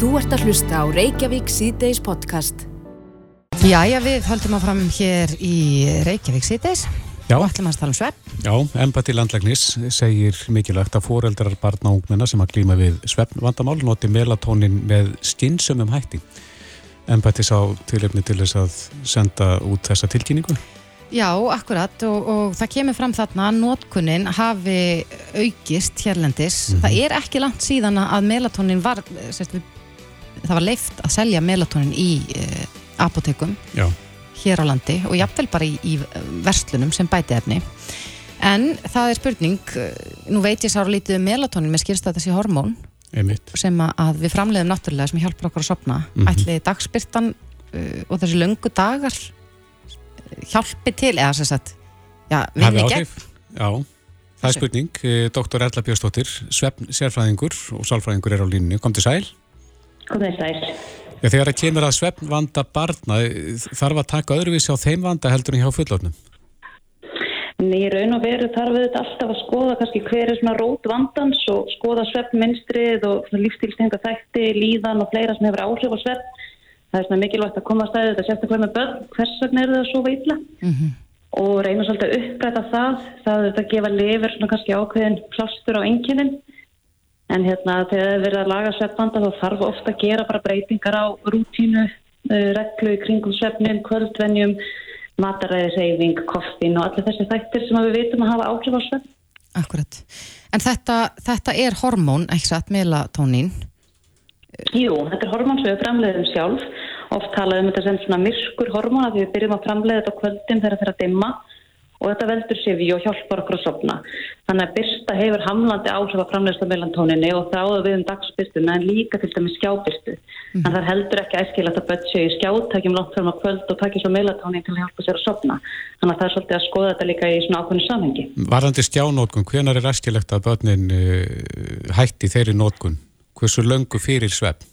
Þú ert að hlusta á Reykjavík síðdeis podcast. Jæja, við höldum áfram hér í Reykjavík síðdeis Já. og ætlum að tala um svepp. Já, embati landlæknis segir mikilvægt að foreldrar barna og ungmenna sem að glýma við svefnvandamál noti melatónin með skynsömmum hætti. Embati sá tilefni til þess að senda út þessa tilkynningu. Já, akkurat og, og það kemur fram þarna að notkunin hafi aukist hérlendis. Það er ekki langt síðan að melatonin var, sérst, það var leift að selja melatonin í uh, apotekum Já, hér á landi og jafnvel bara í, í verslunum sem bæti efni. En það er spurning, eh, nú veit ég sára lítið um melatonin með skýrst að þessi hormón einmitt. sem að- við framleiðum náttúrulega sem hjálpar okkur að sopna Mhm. ætli dagspyrtan uh, og þessi löngu dagar hjálpi til eða sem sagt já, vinni gegn? Já, það er spurning. Eh, Dr. Erla Björnsdóttir, svefn sérfræðingur og sálfræðingur er á línunni. Kom til sæl. Komið sæl. Já, þegar það kemur að svefnvanda barna, þarf að taka öðruvísi á þeim vanda heldur en hjá fullorðnum. Í raun og veru þarf við þetta alltaf að skoða kannski hver er svona rót vandans og skoða sveppminstrið og lífstílstenga þætti, líðan og fleira sem hefur áhrif á svepp. Það er svona mikilvægt að koma að stæði þetta sérstaklega með börn, hvers vegna eru það svo veitla og reyna svolítið að uppræta það, það er þetta að gefa lifur svona kannski ákveðin plástur á enginin en hérna þegar það er verið að laga sveppvanda þá þarf ofta að gera bara breytingar á rútínu, uh, reglu í kringum sveppnin, kvöldvenjum, mataræðiseyfing, koffin og allir þessi þættir sem við vitum að hafa áhrif á svepp. Akkurat. En þetta, þetta er hormón, ekki satt, melatonín Jú, þetta er hormón sem við framleiðum sjálf. Oft talaðum þetta sem svona myrkur hormón að við byrjum að framleiða þetta á kvöldin þegar það er að dimma og þetta veldur sér og hjálpar okkur að sopna. Þannig að byrsta hefur hamlandi áhrif að framleiðsla melantóninni og þráðu við um dagsbyrstuna en líka til dæmis skjábyrstu. Mm. En það er heldur ekki æskilegt að börn séu í skjátækjum langt fram á kvöld og takja svo melatónin til að hjálpa sér að sopna. Þannig að það er svolítið að skoða þetta líka í svona ákveðinu samhengi. Varðandi stjánótkun, hvenar er æskilegt að börnin uh, hætti þeirri nótkun? Hversu löngu fyrir svefn?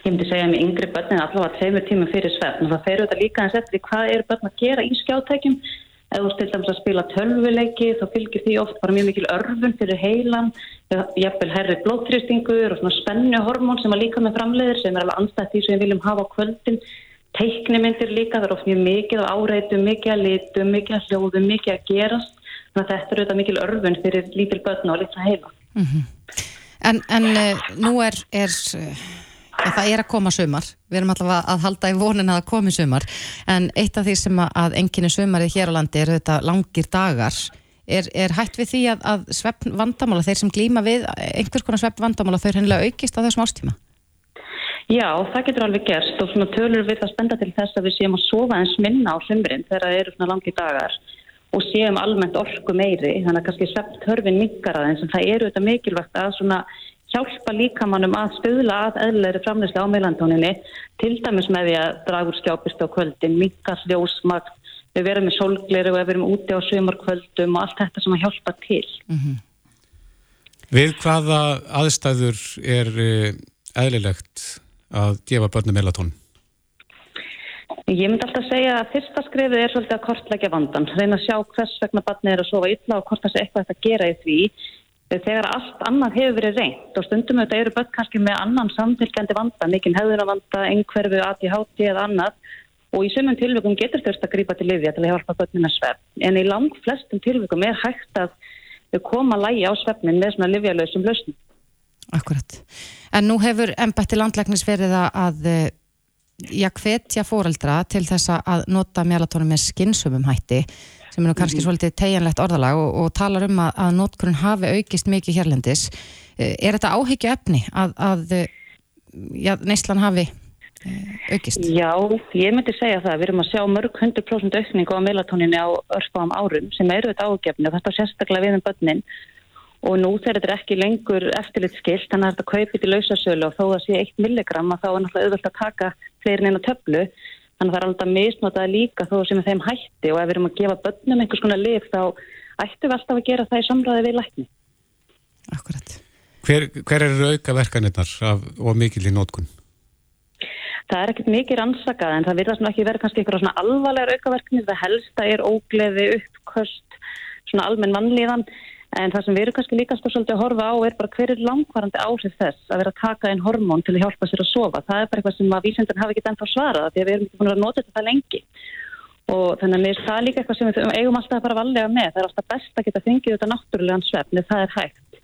Ég myndi segja með yngri börnin allavega tveimur tímum fyrir svefn og það fer auðvitað líka eins eftir því hvað eru börn að gera í skjátækjum. Ef þú til dæmis að spila tölvuleiki þá fylgir því oft bara mjög mikil örfun fyrir heilan, jafnvel herri blóttrýstingur og svona spennuhormón sem að líka með framleiðir sem er alveg anstætt því sem við viljum hafa á kvöldin. Teiknimyndir líka, það er oft mjög mikið á áreitum, mikið að litum, mikið að hljóðum, mikið að gerast. Þannig að þetta er auðvitað mikil örfun fyrir lítil börn og litla heila. En, en uh, nú er, er uh, ja, það er að koma sumar. Við erum allavega að halda í vonin að komi sumar. En eitt af því sem að, að enginni sumarið hér á landi eru þetta langir dagar. Er, er hætt við því að, að sveppn vandamála, þeir sem glýma við einhvers konar sveppn vandamála, þau hennilega aukist á þessum ástíma Já, það getur alveg gerst og svona tölur við það spenda til þess að við séum að sofa eins minna á sumrin þegar það eru svona langi dagar og séum almennt orku meiri þannig að kannski svept hörfin minkar aðeins en það eru þetta mikilvægt að svona hjálpa líkamannum að stöðla að eðlæri framleysli á meilandóninni til dæmis með því að dragur skjápist á kvöldin, minkar ljósmagt við verum með sólgleri og við verum úti á sumarkvöldum og allt þetta sem að hjálpa til. Við hvaða aðstæður er uh, eðlilegt að gefa börnum melatón? Ég myndi alltaf segja að fyrsta skrifið er svolítið að kortleggja vandan, reyna að sjá hvers vegna barnið er að sofa illa og hvort það sé eitthvað að gera í því þegar allt annað hefur verið reynd og stundum auðvitað eru börn kannski með annan samfélgjandi vanda, mikinn hefðunavanda, einhverfu, ADHD eða annað og í sumum tilvikum getur þurft að grípa til lifja til að hjálpa börnina svepp en í lang flestum tilvikum er hægt að koma lægi á sveppnin með svona lifjalösum lausnum. Akkurat. En nú hefur embætti landlæknis verið að já, hvetja fóreldra til þess að nota melatónum með skinnsumum hætti sem er nú kannski svolítið tegjanlegt orðalag og, og talar um að, að notkurinn hafi aukist mikið hérlendis. Er þetta áhyggju efni að, að já, neyslan hafi aukist? Já, ég myndi segja það. Við erum að sjá mörg 100% aukningu á melatóninni á örfáum árum sem eru þetta ágefni og þetta sérstaklega við um börnin og nú þegar þetta er ekki lengur eftirlitskilt, þannig að þetta kaupið í lausasölu og þó að sé 1 milligram að þá er náttúrulega auðvöld að taka fleirin inn á töflu þannig að það er alltaf misnotað líka þó sem þeim hætti og ef við erum að gefa börnum einhvers konar lif þá ættum við alltaf að gera það í samræði við lækni. Akkurat. Hver, hver eru auka verkanirnar af, og mikil í nótkun? Það er ekkert mikið rannsakað en það virðast nú ekki verið kannski svona alvarlegar aukaverknir. Það helsta er ógleði, uppköst, svona almenn vannlíðan En það sem við erum kannski líka svolítið að horfa á er bara hver er langvarandi áhrif þess að vera að taka einn hormón til að hjálpa sér að sofa. Það er bara eitthvað sem að vísendan hafi ekki ennþá svarað því að við erum ekki búin að nota þetta lengi. Og þannig að mér er það líka eitthvað sem við eigum alltaf að fara valega með. Það er alltaf best að geta fengið þetta náttúrulegan svefni, það er hægt.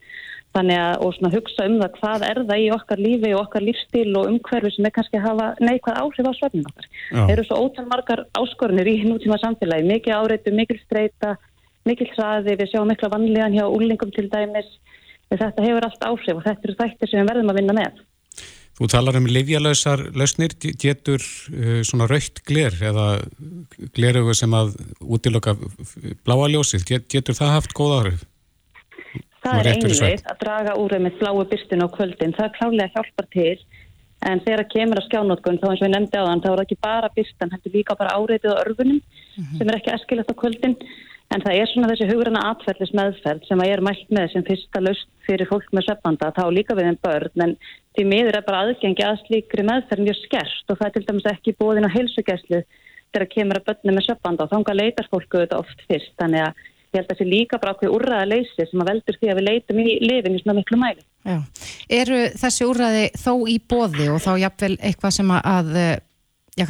Þannig að, og svona hugsa um það, hvað er það í okkar lífi og okkar lífstíl og umhverfi sem er kannski að hafa neikvæð áhrif á svefnin okkar. Það eru svo ótal margar áskorunir í nútíma samfélagi, mikið áreitu, mikil streyta, mikil hraði, við sjáum mikla vanlíðan hjá úlingum til dæmis. Þetta hefur allt áhrif og þetta eru þættir sem við verðum að vinna með. Þú talar um livjalausar lausnir, getur uh, svona raukt gler eða glerugu sem að útiloka bláa ljósið, Get, getur það haft góð áhrif? Það er einlega að draga úr með bláu byrstun á kvöldin, það klálega hjálpar til en þegar það kemur að skjánótkun þá eins og ég nefndi á þann, þá er ekki bara byrstan, þetta er líka bara áreitið á örfunum mm -hmm. sem er ekki eskilast á kvöldin En það er svona þessi hugurana atferðlis meðferð sem að ég er mælt með sem fyrsta laust fyrir fólk með söpbanda, þá líka við einn börn, en því miður er bara aðgengi að slíkri meðferð mjög skerst og það er til dæmis ekki bóðin á heilsugjæslu þegar kemur að börnum með söpbanda og þánga leitar fólku þetta oft fyrst, þannig að ég held að þessi líka bara okkur úrraða leysi sem að veldur því að við leitum í lifin í svona miklu mæli. Já. Eru þessi úrraði þó í bóði og þá jafnvel eitthvað sem að, já,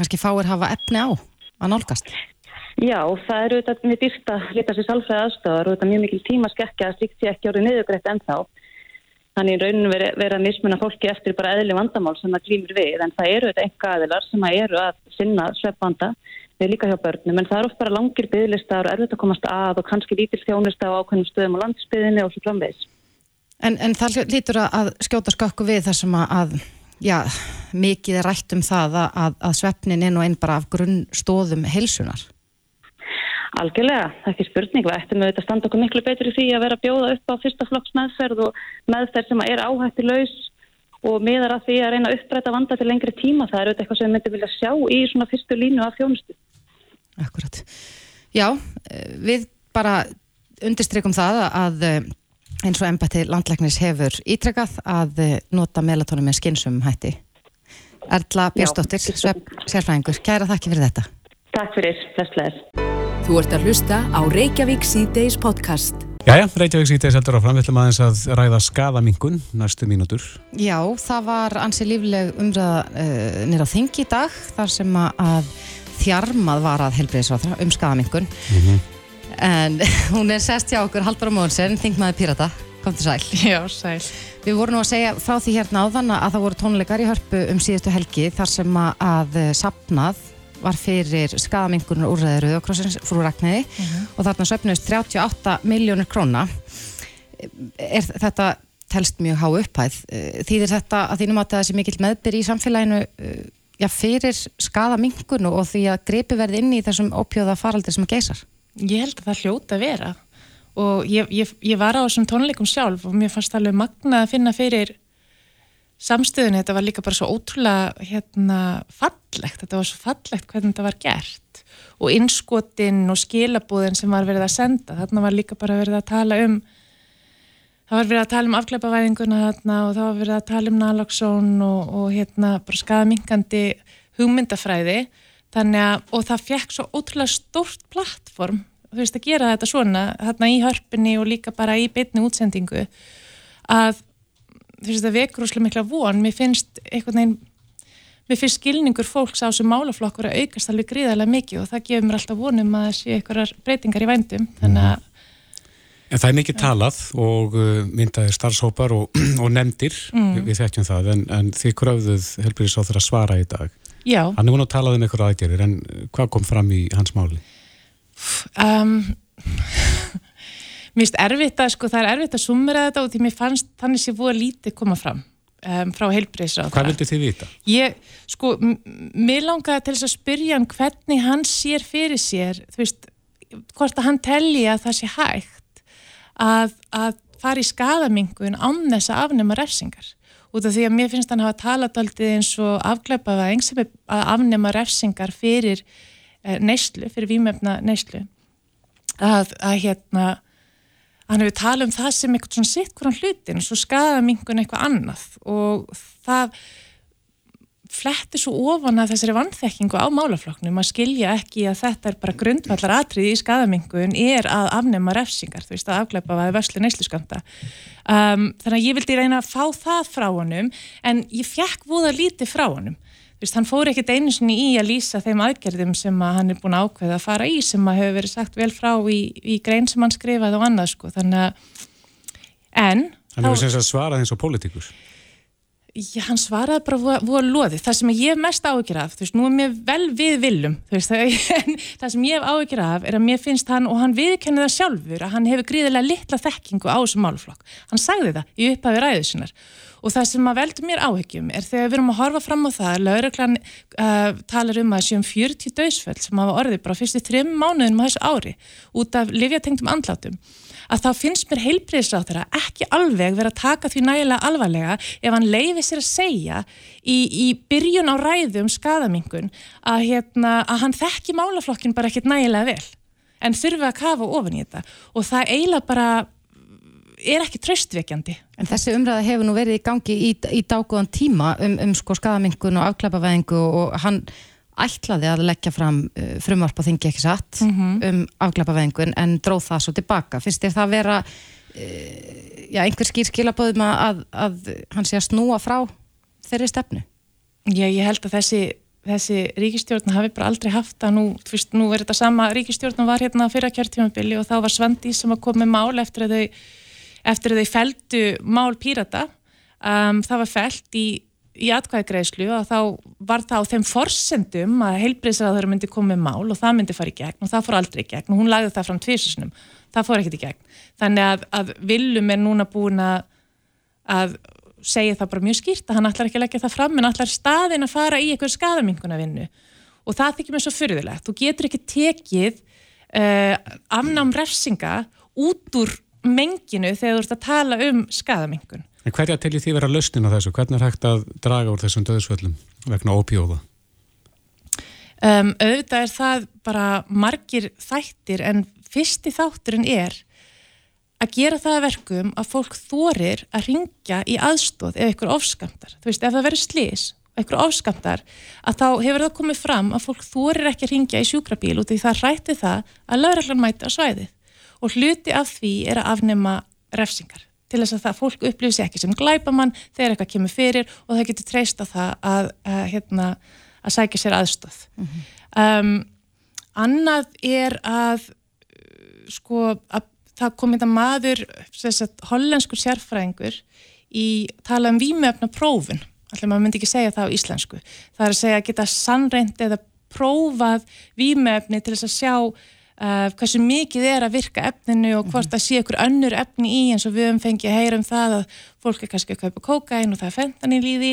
Já, það eru þetta með dyrsta lita sér salfræði aðstofar og þetta er mjög mikil tíma skekkja að slíkt sé ekki árið niðugrætt ennþá. Þannig veri, vera að mismuna fólki eftir bara eðli vandamál sem það glýmur við en það eru þetta enga aðilar sem að eru að sinna sveppvanda við líka hjá börnum en það eru oft bara langir bygglistar og erfitt að komast að og kannski lítil þjónust á ákveðnum stöðum á landsbyðinni og svo framvegs. En, en það lítur að skjóta skakku við þar sem að já, mikið er rætt um það að, að sveppnin er nú einn bara af grunnstóðum heilsunar. Algjörlega, ekki spurning, við ættum auðvitað að standa okkur miklu betur í því að vera að bjóða upp á fyrsta flokks meðferð og meðferð sem er áhætti laus og miðar að því að reyna að uppræta vanda til lengri tíma. Það er auðvitað eitthvað sem við myndum vilja sjá í svona fyrstu línu af þjónustu. Akkurat. Já, við bara undirstrykum það að eins og embætti landlæknis hefur ítrekkað að nota melatónum með skinsum hætti. Erla Björnsdóttir, sérfræðingur, kæra þakki fyrir þetta. Takk fyrir, flestlegar. Þú ert að hlusta á Reykjavík C-Days podcast. Jæja, Reykjavík C-Days heldur áfram. Við ætlum aðeins að ræða skadamingun næstu mínútur. Já, það var ansi lífleg umræða uh, nýra þingi í dag þar sem að þjarmað var að helbreyðisrátra um skadamingun. Mm -hmm. En hún er sest hjá okkur, Haldur á Móðunsen, þingmaði Pirata. Kom til sæl. Já, sæl. Við vorum nú að segja frá því hérna áðan að það voru tónleikar í hörpu um síðustu helgi þar sem að sapnað var fyrir skadamingunar úrræði Rauðokrossins frú Ragnæði uh mhm. -huh. og þarna söpnust 38 miljónir króna er þetta telst mjög há upphæð þýðir þetta að þínum að það sé mikill meðbyr í samfélaginu já, fyrir skadamingun og því að greipi verði inn í þessum ópjóða faraldir sem að geysar Ég held að það hljóta að vera og ég, ég, ég var á þessum tónleikum sjálf og mér fannst alveg magna að finna fyrir samstöðunni, þetta var líka bara svo ótrúlega hérna, fallegt, þetta var svo fallegt hvernig þetta var gert. Og innskotinn og skilabúðin sem var verið að senda, þarna var líka bara verið að tala um það var verið að tala um afkleipavæðinguna þarna og það var verið að tala um naloxón og, og hérna bara skadamingandi hugmyndafræði. Þannig að, og það fekk svo ótrúlega stórt plattform, þú veist að gera þetta svona, þarna í hörpunni og líka bara í beitni útsendingu að veist það vekur úrslega mikla von. Mér finnst einhvern veginn mér finnst skilningur fólks á þessu málaflokk verið að aukast alveg gríðarlega mikið og það gefur mér alltaf vonum að sé einhverjar breytingar í vændum. Þannig að En það er mikið talað og uh, myndaði starfshópar og, og nefndir. Mm. við þekkjum það. En, en þið kröfðuð helbriðis á þeirra svara í dag. Já. Hann er búin að talað um einhverja aðgerir en hvað kom fram í hans máli? Um Mér finnst erfitt að, sko, það er erfitt að sumera þetta og því mér fannst þannig sé búið að lítið koma fram um, frá heilbreyðsra. Hvað vildi þið vita? Ég, sko, mér langaði til þess að spyrja hann hvernig hann sér fyrir sér, þú veist, hvort að hann telli að það sé hægt að, að fara í skadamingun án þess að afnema refsingar. Út af því að mér finnst hann hafa talat aldrei eins og afgleipaða eins sem er að afnema refsingar fyrir eh, neyslu, fyrir výmefna neyslu. Að, að hérna hann hefur talað um það sem eitthvað svona sitt hverjan hlutin og svo skada mingun eitthvað annað. Og það fletti svo ofan að þessari vannþekkingu á málaflokknum að skilja ekki að þetta er bara grundvallar atriði í skadamingun er að afnema refsingar, þú veist að afgleipa að það er vörslu neysluskamta um, þannig að ég vildi reyna að fá það frá honum en ég fekk voða lítið frá honum þú veist, hann fór ekkert einu sinni í að lýsa þeim aðgerðum sem að hann er búin að ákveða að fara í sem að hefur verið sagt vel frá í, í grein sem hann skrifaði og annað sko, þannig að en Hann hefur sem sagt svarað eins og pólitíkus Já, hann svaraði bara voru, voru loði. Það sem ég mest áhyggjur af, þú veist, nú er mér vel við viljum, þú veist, það, það sem ég hef áhyggjur af er að mér finnst hann, og hann viðkenni það sjálfur, að hann hefur gríðilega litla þekkingu á þessum málflokk. Hann sagði það í upphafi ræðusinnar. Og það sem að veldur mér áhyggjum er þegar við erum að horfa fram á það, lauruglan uh, talar um að séum 40 döðsföll sem hafa orðið bara fyrstu þrjum mánuðin á þessu ári út af livjatengtum andlátum að þá finnst mér heilbreyðsráþara ekki alveg verið að taka því nægilega alvarlega ef hann leiði sér að segja í, í byrjun á ræðu um skadamingun að, hérna, að hann þekki málaflokkin bara ekkit nægilega vel en þurfi að kafa ofan í þetta og það eiginlega bara er ekki tröstvekjandi. En þessi umræða hefur nú verið í gangi í, í dágóðan tíma um, um sko skadamingun og afklapavæðingu og hann ætlaði að leggja fram uh, frumvarp og þingi ekki satt mm -hmm. um afglapavengun en dróð það svo tilbaka. Finnst þér það að vera uh, já, einhver skýr skilabóðum að, að hann sé að snúa frá þeirri stefnu? Já, ég held að þessi, þessi ríkistjórn hafi bara aldrei haft að nú, fyrst, nú er þetta sama ríkistjórn var hérna fyrir að kjörtímabili og þá var Svandi sem að með mál eftir að þau, eftir að þau feldu mál pírata um, það var felt í í atkvæðgreðslu og þá var það á þeim forsendum að heilbreyðsraður myndi komið mál og það myndi fara í gegn og það fór aldrei í gegn og hún lagði það fram tvísinsunum, það fór ekkert í gegn. Þannig að, að Viljum er núna búin að, að segja það bara mjög skýrt að hann ætlar ekki að leggja það fram en ætlar staðin að fara í eitthvað skadaminguna vinnu og það þykir mér svo fyrðilegt. Þú getur ekki tekið uh, afnám refsinga út úr menginu þegar þú ert að tala um skadamingun En hverja til því vera lausnin á þessu? Hvernig er hægt að draga úr þessum döðsvöllum vegna ópjóða? Um, auðvitað er það bara margir þættir en fyrsti þátturinn er að gera það verkum að fólk þorir að ringja í aðstóð ef ykkur ofskamtar. Þú veist, ef það verður slís ykkur ofskamtar, að þá hefur það komið fram að fólk þorir ekki að ringja í sjúkrabíl út í það rætti það að laurallan mæti á svæðið og hluti af því er að afnema refsingar til þess að það fólk sér ekki sem glæpamann þegar eitthvað kemur fyrir og það getur treyst á það að, að, hérna, að sækja sér aðstöð. Mm -hmm. um, annað er að sko að það kom þetta maður, sagt, hollenskur sérfræðingur í tala um výmöfna prófun, allir maður myndi ekki segja það á íslensku, það er að segja að geta sannreint eða prófað výmöfni til þess að sjá Uh, hversu mikið er að virka efninu og hvort það sé ykkur önnur efni í eins og við höfum fengið að heyra um það að fólk er kannski að kaupa kokain og það er fentanil í því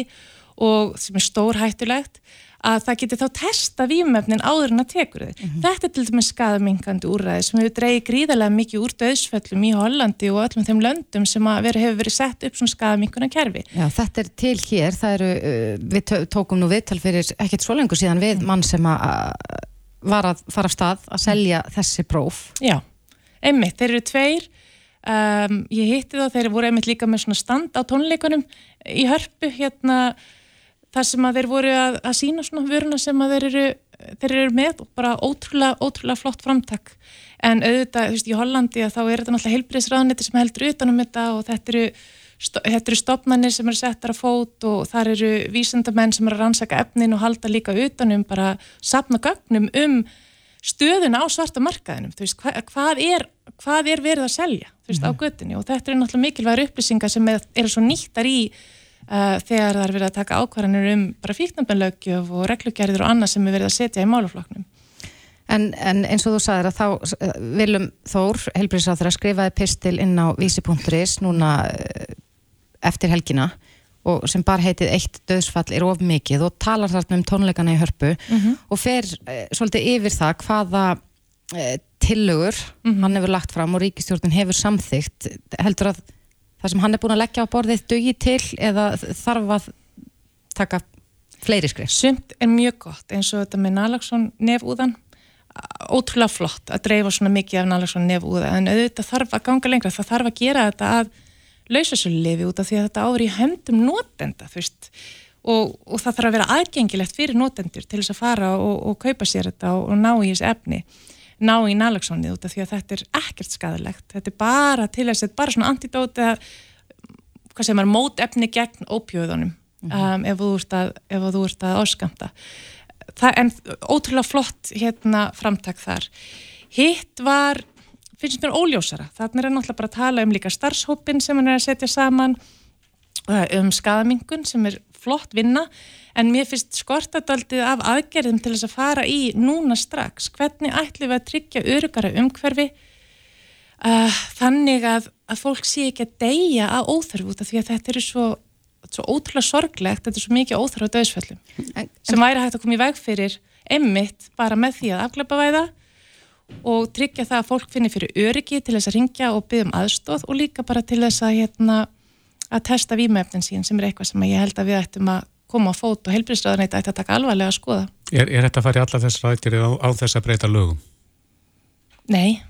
og sem er stór hættulegt að það geti þá testa výmöfnin áður en að tekur þau. Mm -hmm. Þetta er til dæmis skadamingandi úrræði sem hefur dreigið gríðarlega mikið úr döðsföllum í Hollandi og öllum þeim löndum sem veri, hefur verið sett upp svona skadaminguna kerfi. Já, þetta er til hér, það eru, uh, við tókum nú viðtal fyrir ekkert svo lengur síðan við mann sem að var að fara af stað að selja þessi próf. Já, einmitt, þeir eru tveir, um, ég hitti þá, þeir voru einmitt líka með svona stand á tónleikunum í hörpu hérna þar sem að þeir voru að, að sína svona vöruna sem að þeir eru, þeir eru með og bara ótrúlega, ótrúlega flott framtak. En auðvitað, þú veist, í Hollandi þá er þetta náttúrulega heilbriðsraðniti sem heldur utanum þetta og þetta eru þetta eru stopnarnir sem eru settar að fót og þar eru vísendamenn sem eru að rannsaka efnin og halda líka utanum bara sapna gögnum um stöðuna á svarta markaðinum veist, hva, hvað, er, hvað er verið að selja veist, mm. á mhm. göttinni og þetta eru náttúrulega mikilvægur upplýsingar sem eru svo nýttar í uh, þegar það er verið að taka ákvarðanir um bara fíknabennlaugjöf og reglugerðir og annað sem er verið að setja í málufloknum En, en eins og þú sagðir að þá uh, Viljum Þór, helbriðsáþur að skrifaði pistil inn á vísi.is núna uh, eftir helgina og sem bara heitið eitt döðsfall er of mikið og talar þarna um tónleikana í hörpu mm -hmm. og fer eh, svolítið yfir það hvaða eh, tillögur mm -hmm. hann hefur lagt fram og ríkistjórnin hefur samþygt heldur að það sem hann er búin að leggja á borðið dögi til eða þarf að taka fleiri skrif? Sumt er mjög gott eins og þetta með Nalagsson nefúðan ótrúlega flott að dreifa svona mikið af Nalagsson nefúða en auðvitað þarf að ganga lengra það þarf að gera þetta að lausasölu lifi út af því að þetta áður í höndum notenda þú veist. Og, og það þarf að vera aðgengilegt fyrir notendur til þess að fara og, og kaupa sér þetta og, og ná í þessi efni ná í nalagsónið út af því að þetta er ekkert skadalegt, þetta er bara til þess að bara svona antidóti að hvað sem er mótefni gegn ópjöðunum mm -hmm. um, ef þú ert að, að áskamta en ótrúlega flott hérna framtak þar. Hitt var finnst mér óljósara, þannig er náttúrulega bara að tala um líka starfshópin sem hann er að setja saman um skadamingun sem er flott vinna en mér finnst skortadaldið af aðgerðum til þess að fara í núna strax. Hvernig ætlum við að tryggja örugara umhverfi uh, þannig að, að fólk sé ekki að deyja að óþörfu út af því að þetta eru svo, svo ótrúlega sorglegt, þetta er svo mikið óþörfu á döðsföllum sem væri hægt að koma í veg fyrir emmitt bara með því að afglöpa væða og tryggja það að fólk finnir fyrir öryggi til þess að ringja og byggja um aðstóð og líka bara til þess að hérna að testa výmefnin sín sem er eitthvað sem ég held að við ættum að koma á fót og helbriðsraðan eitthvað ætti að taka alvarlega að skoða. Er, er þetta að fara í alla þess rættir á, á þess að breyta lögum? Nei.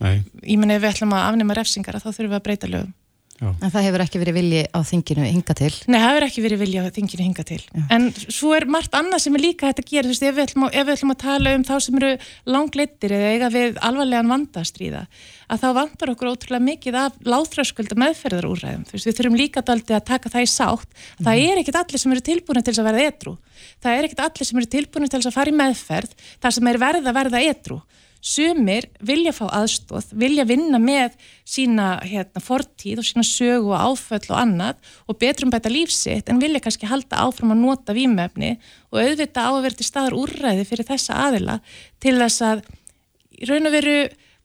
Nei. Ég menn ef við ætlum að afnema refsingar þá þurfum við að breyta lögum. Já. En það hefur ekki verið vilji á þinginu hinga til? Nei, það hefur ekki verið vilji á þinginu hinga til. Já. En svo er margt annað sem er líka hægt að gera, þú veist, ef við ætlum að, við ætlum að tala um þá sem eru langleittir eða eiga við alvarlegan vandastríða, að þá vandar okkur ótrúlega mikið af láþröskulda meðferðarúræðum. Þú veist, við þurfum líka daldi að taka það í sátt. Mm. Það er ekkit allir sem eru tilbúin til að verða edru. Það er ekkit allir sem eru tilbúin til að fara í meðferð, það sem er verða verða edru sumir vilja fá aðstóð, vilja vinna með sína hérna, fortíð og sína sögu og áföll og annað og betrum bæta lífsitt en vilja kannski halda áfram að nota výmöfni og auðvita á að vera til staðar úrræði fyrir þessa aðila til þess að í raun og veru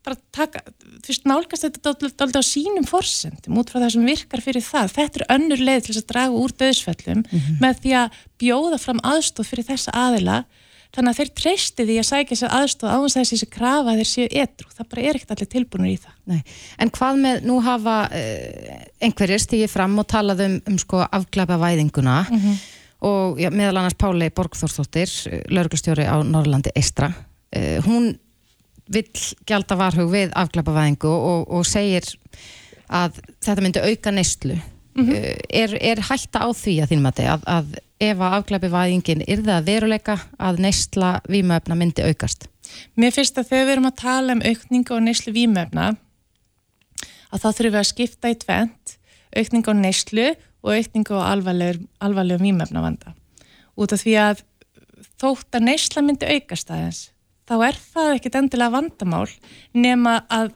bara taka, þú veist, nálgast þetta alltaf á sínum forsendum út frá það sem virkar fyrir það. Þetta er önnur leið til þess að draga úr döðsföllum mm -hmm. með því að bjóða fram aðstóð fyrir þessa aðila þannig að þeir treysti því að sækja sér aðstof á þess að þessi krafa þeir séu etru, það bara er ekkert allir tilbúinur í það. Nei. En hvað með, nú hafa uh, einhverjir stígið fram og talað um, um sko afglapa væðinguna mm -hmm. og ja, meðal annars Páli Borgþórsdóttir, lauruglustjóri á Norrlandi Eistra, uh, hún vill gælda varhug við afglapa væðingu og, og segir að þetta myndi auka neistlu. Mm -hmm. uh, er, er hætta á því að þínum að, að ef að afglæpivæðingin er það veruleika að neysla výmöfna myndi aukast? Mér finnst að þegar við erum að tala um aukningu og neyslu výmöfna að þá þurfum við að skipta í tvent aukningu á neyslu og aukningu á alvarlegum výmöfna vanda. Út af því að þótt að neysla myndi aukast aðeins þá er það ekkit endilega vandamál nema að,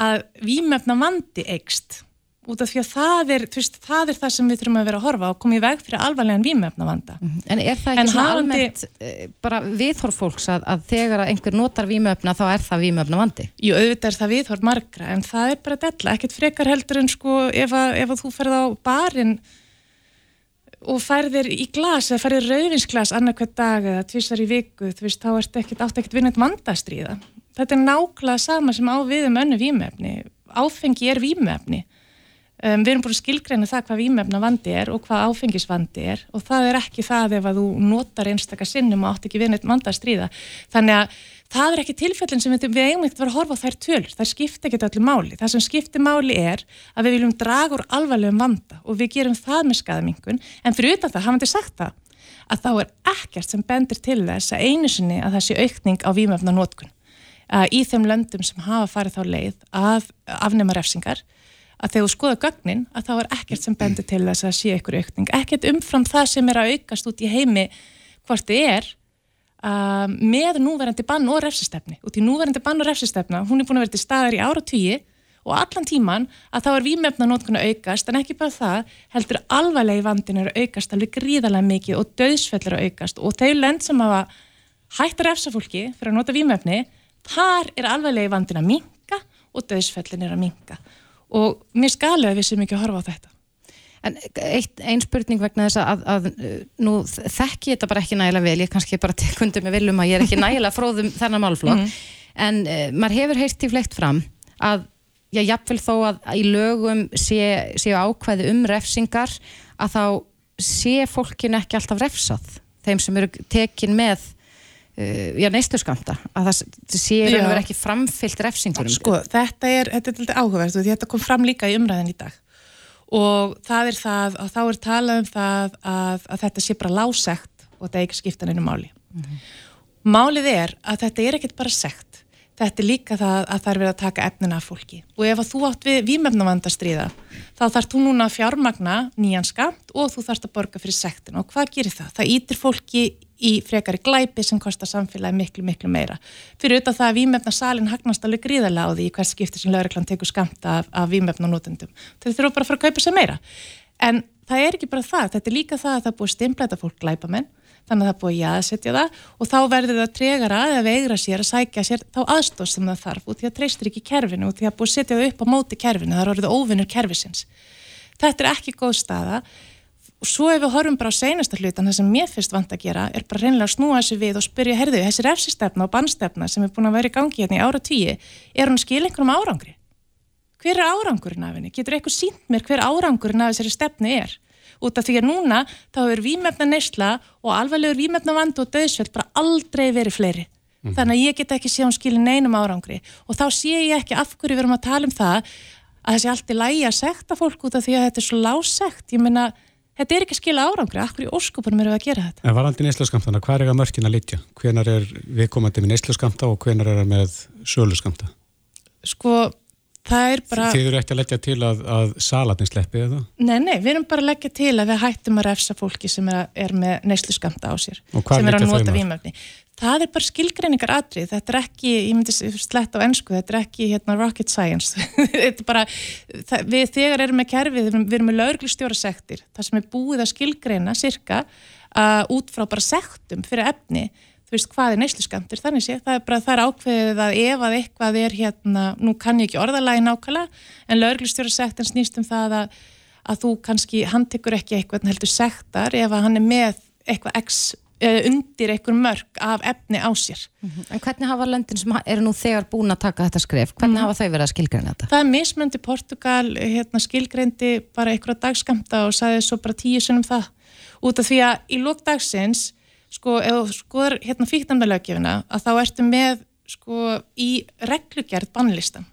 að výmöfna vandi eikst út af því að það er, veist, það er það sem við þurfum að vera að horfa og koma í veg fyrir alvarlegan výmefna vanda. Mm -hmm. En er það ekki svona almennt uh, bara viðhorf fólks að, að þegar einhver notar výmefna þá er það výmefna vandi? Jú, auðvitað er það viðhorf margra en það er bara della, ekkert frekar heldur en sko ef að, ef að þú ferð á barinn og færðir í glas eða færðir rauðinsglas annarkvæð dag eða tvísar í viku, þú veist, þá ert ekkert átt ekkert vinnit vandastriða. Þetta er nákvæmlega sama sem á við um önnu výmefni. Áfengi er výmefni Um, við erum búin að skilgreina það hvað výmefna vandi er og hvað áfengisvandi er og það er ekki það ef að þú notar einstakar sinnum og átt ekki við neitt vanda að stríða. Þannig að það er ekki tilfellin sem við, við eigum ekkert að vera að horfa á þær tölur, það skiptir ekkert öllu máli. Það sem skiptir máli er að við viljum draga úr alvarlegum vanda og við gerum það með skadamingun en fyrir utan það, hafandi sagt það, að þá er ekkert sem bendir til þess að einu sinni að það sé aukning á výmefna nótkun í þeim löndum sem hafa farið þá leið að afnema refsingar að þegar þú skoða gögnin að þá er ekkert sem bendur til þess að sé ykkur aukning, ekkert umfram það sem er að aukast út í heimi hvort þið er uh, með núverandi bann og refsistefni út í núverandi bann og refsistefna, hún er búin að vera til staðar í ára tíu og allan tíman að þá er výmefna nótkunna aukast en ekki bara það, heldur alvarlegi vandin eru aukast alveg gríðarlega mikið og döðsfellur að aukast. Og þau lend sem hafa hægt að refsa fólki fyrir að nota výmefni, þar er alvarlegi vandin að minka og döðsfellin er að minka og mér skalið að við sem ekki að horfa á þetta. En eitt, ein spurning vegna þess að, að nú þekk ég þetta bara ekki nægilega vel, ég kannski bara tekundum með viljum að ég er ekki nægilega fróðum þennan málflokk, mm -hmm. en uh, maður hefur heilt í fleikt fram að, já, jafnvel þó að í lögum séu sé ákvæði um refsingar, að þá sé fólkin ekki alltaf refsað, þeim sem eru tekin með Uh, já, neistuskamta að það sé og vera ekki framfyllt refsingurum sko, þetta er, þetta er áhugavert og þetta kom fram líka í umræðin í dag og það er það að þá er talað um það að, að þetta sé bara lásegt og þetta er ekki skiptan einu máli. Mm -hmm. Málið er að þetta er ekkit bara segt. Þetta er líka það að það er verið að taka efnina af fólki og ef að þú átt við výmefnavandastriða þá þarf þú núna að fjármagna nýjan skamt og þú þarfst að borga fyrir sektin og hvað gerir það? Það ítir fólki í frekari glæpi sem kostar samfélagi miklu, miklu meira. Fyrir auðvitað það að výmefna salin hagnast alveg gríðarlega á því hvers skipti sem lauriklan tekur skamta af, af výmefna nótendum. Þau þurfa bara að fara að kaupa sér meira. En það er ekki bara það, þetta er líka það að það búið stimplæta fólk glæpamenn, þannig að það búið jáðsetja það og þá verður það tregara eða veigra sér að sækja sér þá aðstóð sem það þarf og því að treystir ekki kerfinu og því að búið setja það upp á móti kerfinu, það er orðið óvinnur kerfisins. Þetta er ekki góð staða og svo ef við horfum bara á seinasta hlutan það sem mér fyrst vant að gera er bara reynilega að snúa þessu við og spyrja, herðu, þessi refsistefna og bannstefna sem er búin að vera í gangi hérna í ára tíu, er hún skil einhverjum árangri? Hver er árangurinn af henni? Getur eitthvað sínt mér hver árangurinn af þessari stefni er? Út af því að núna þá er výmefna neysla og alveglegur výmefna vandu og döðsveld bara aldrei verið fleiri. Mm. Þannig að ég get ekki sé hún skilin einum árangri og þá sé ég ekki af hverju við erum að tala um það að þessi allt í lægi að sekta fólk út af því að þetta er svo lásegt. Ég meina þetta er ekki skila árangri, akkur í óskupunum eru að gera þetta. En varandi neysluskamtana, hvað er það mörkin að litja? Hvenar er viðkomandi með neysluskamta og hvenar er það með söluskamta? Sko, það er bara... Þið eru ekki að leggja til að, að salatni sleppi eða? Nei, nei, við erum bara að leggja til að við hættum að refsa fólki sem er, er með neysluskamta á sér, sem er að nota výmöfni það er bara skilgreiningar atrið, þetta er ekki, ég myndi slett á ennsku, þetta er ekki hérna, rocket science, bara, það, við þegar erum með kerfið, við erum með lauglistjóra sektir, það sem er búið að skilgreina cirka uh, út frá bara sektum fyrir efni, þú veist hvað er neysluskamtir, þannig sé, það er bara, það er ákveðið að ef að eitthvað er hérna, nú kann ég ekki orðalagi nákvæmlega, en lauglistjóra sektin snýst um það að, að þú kannski, hann tekur ekki eitthvað heldur sektar ef að hann er með eitthvað x undir einhver mörg af efni á sér. Mm -hmm. En hvernig hafa löndin sem eru nú þegar búin að taka þetta skref, hvernig mm -hmm. hafa þau verið að skilgreina þetta? Það er mismöndi Portugal, hérna, skilgreindi bara einhverja dagskamta og sagði svo bara tíu sunnum það. Út af því að í lókdagsins, sko, þú skoður hérna fíknandalögjöfina, að þá ertu með sko í reglugjert bannlistan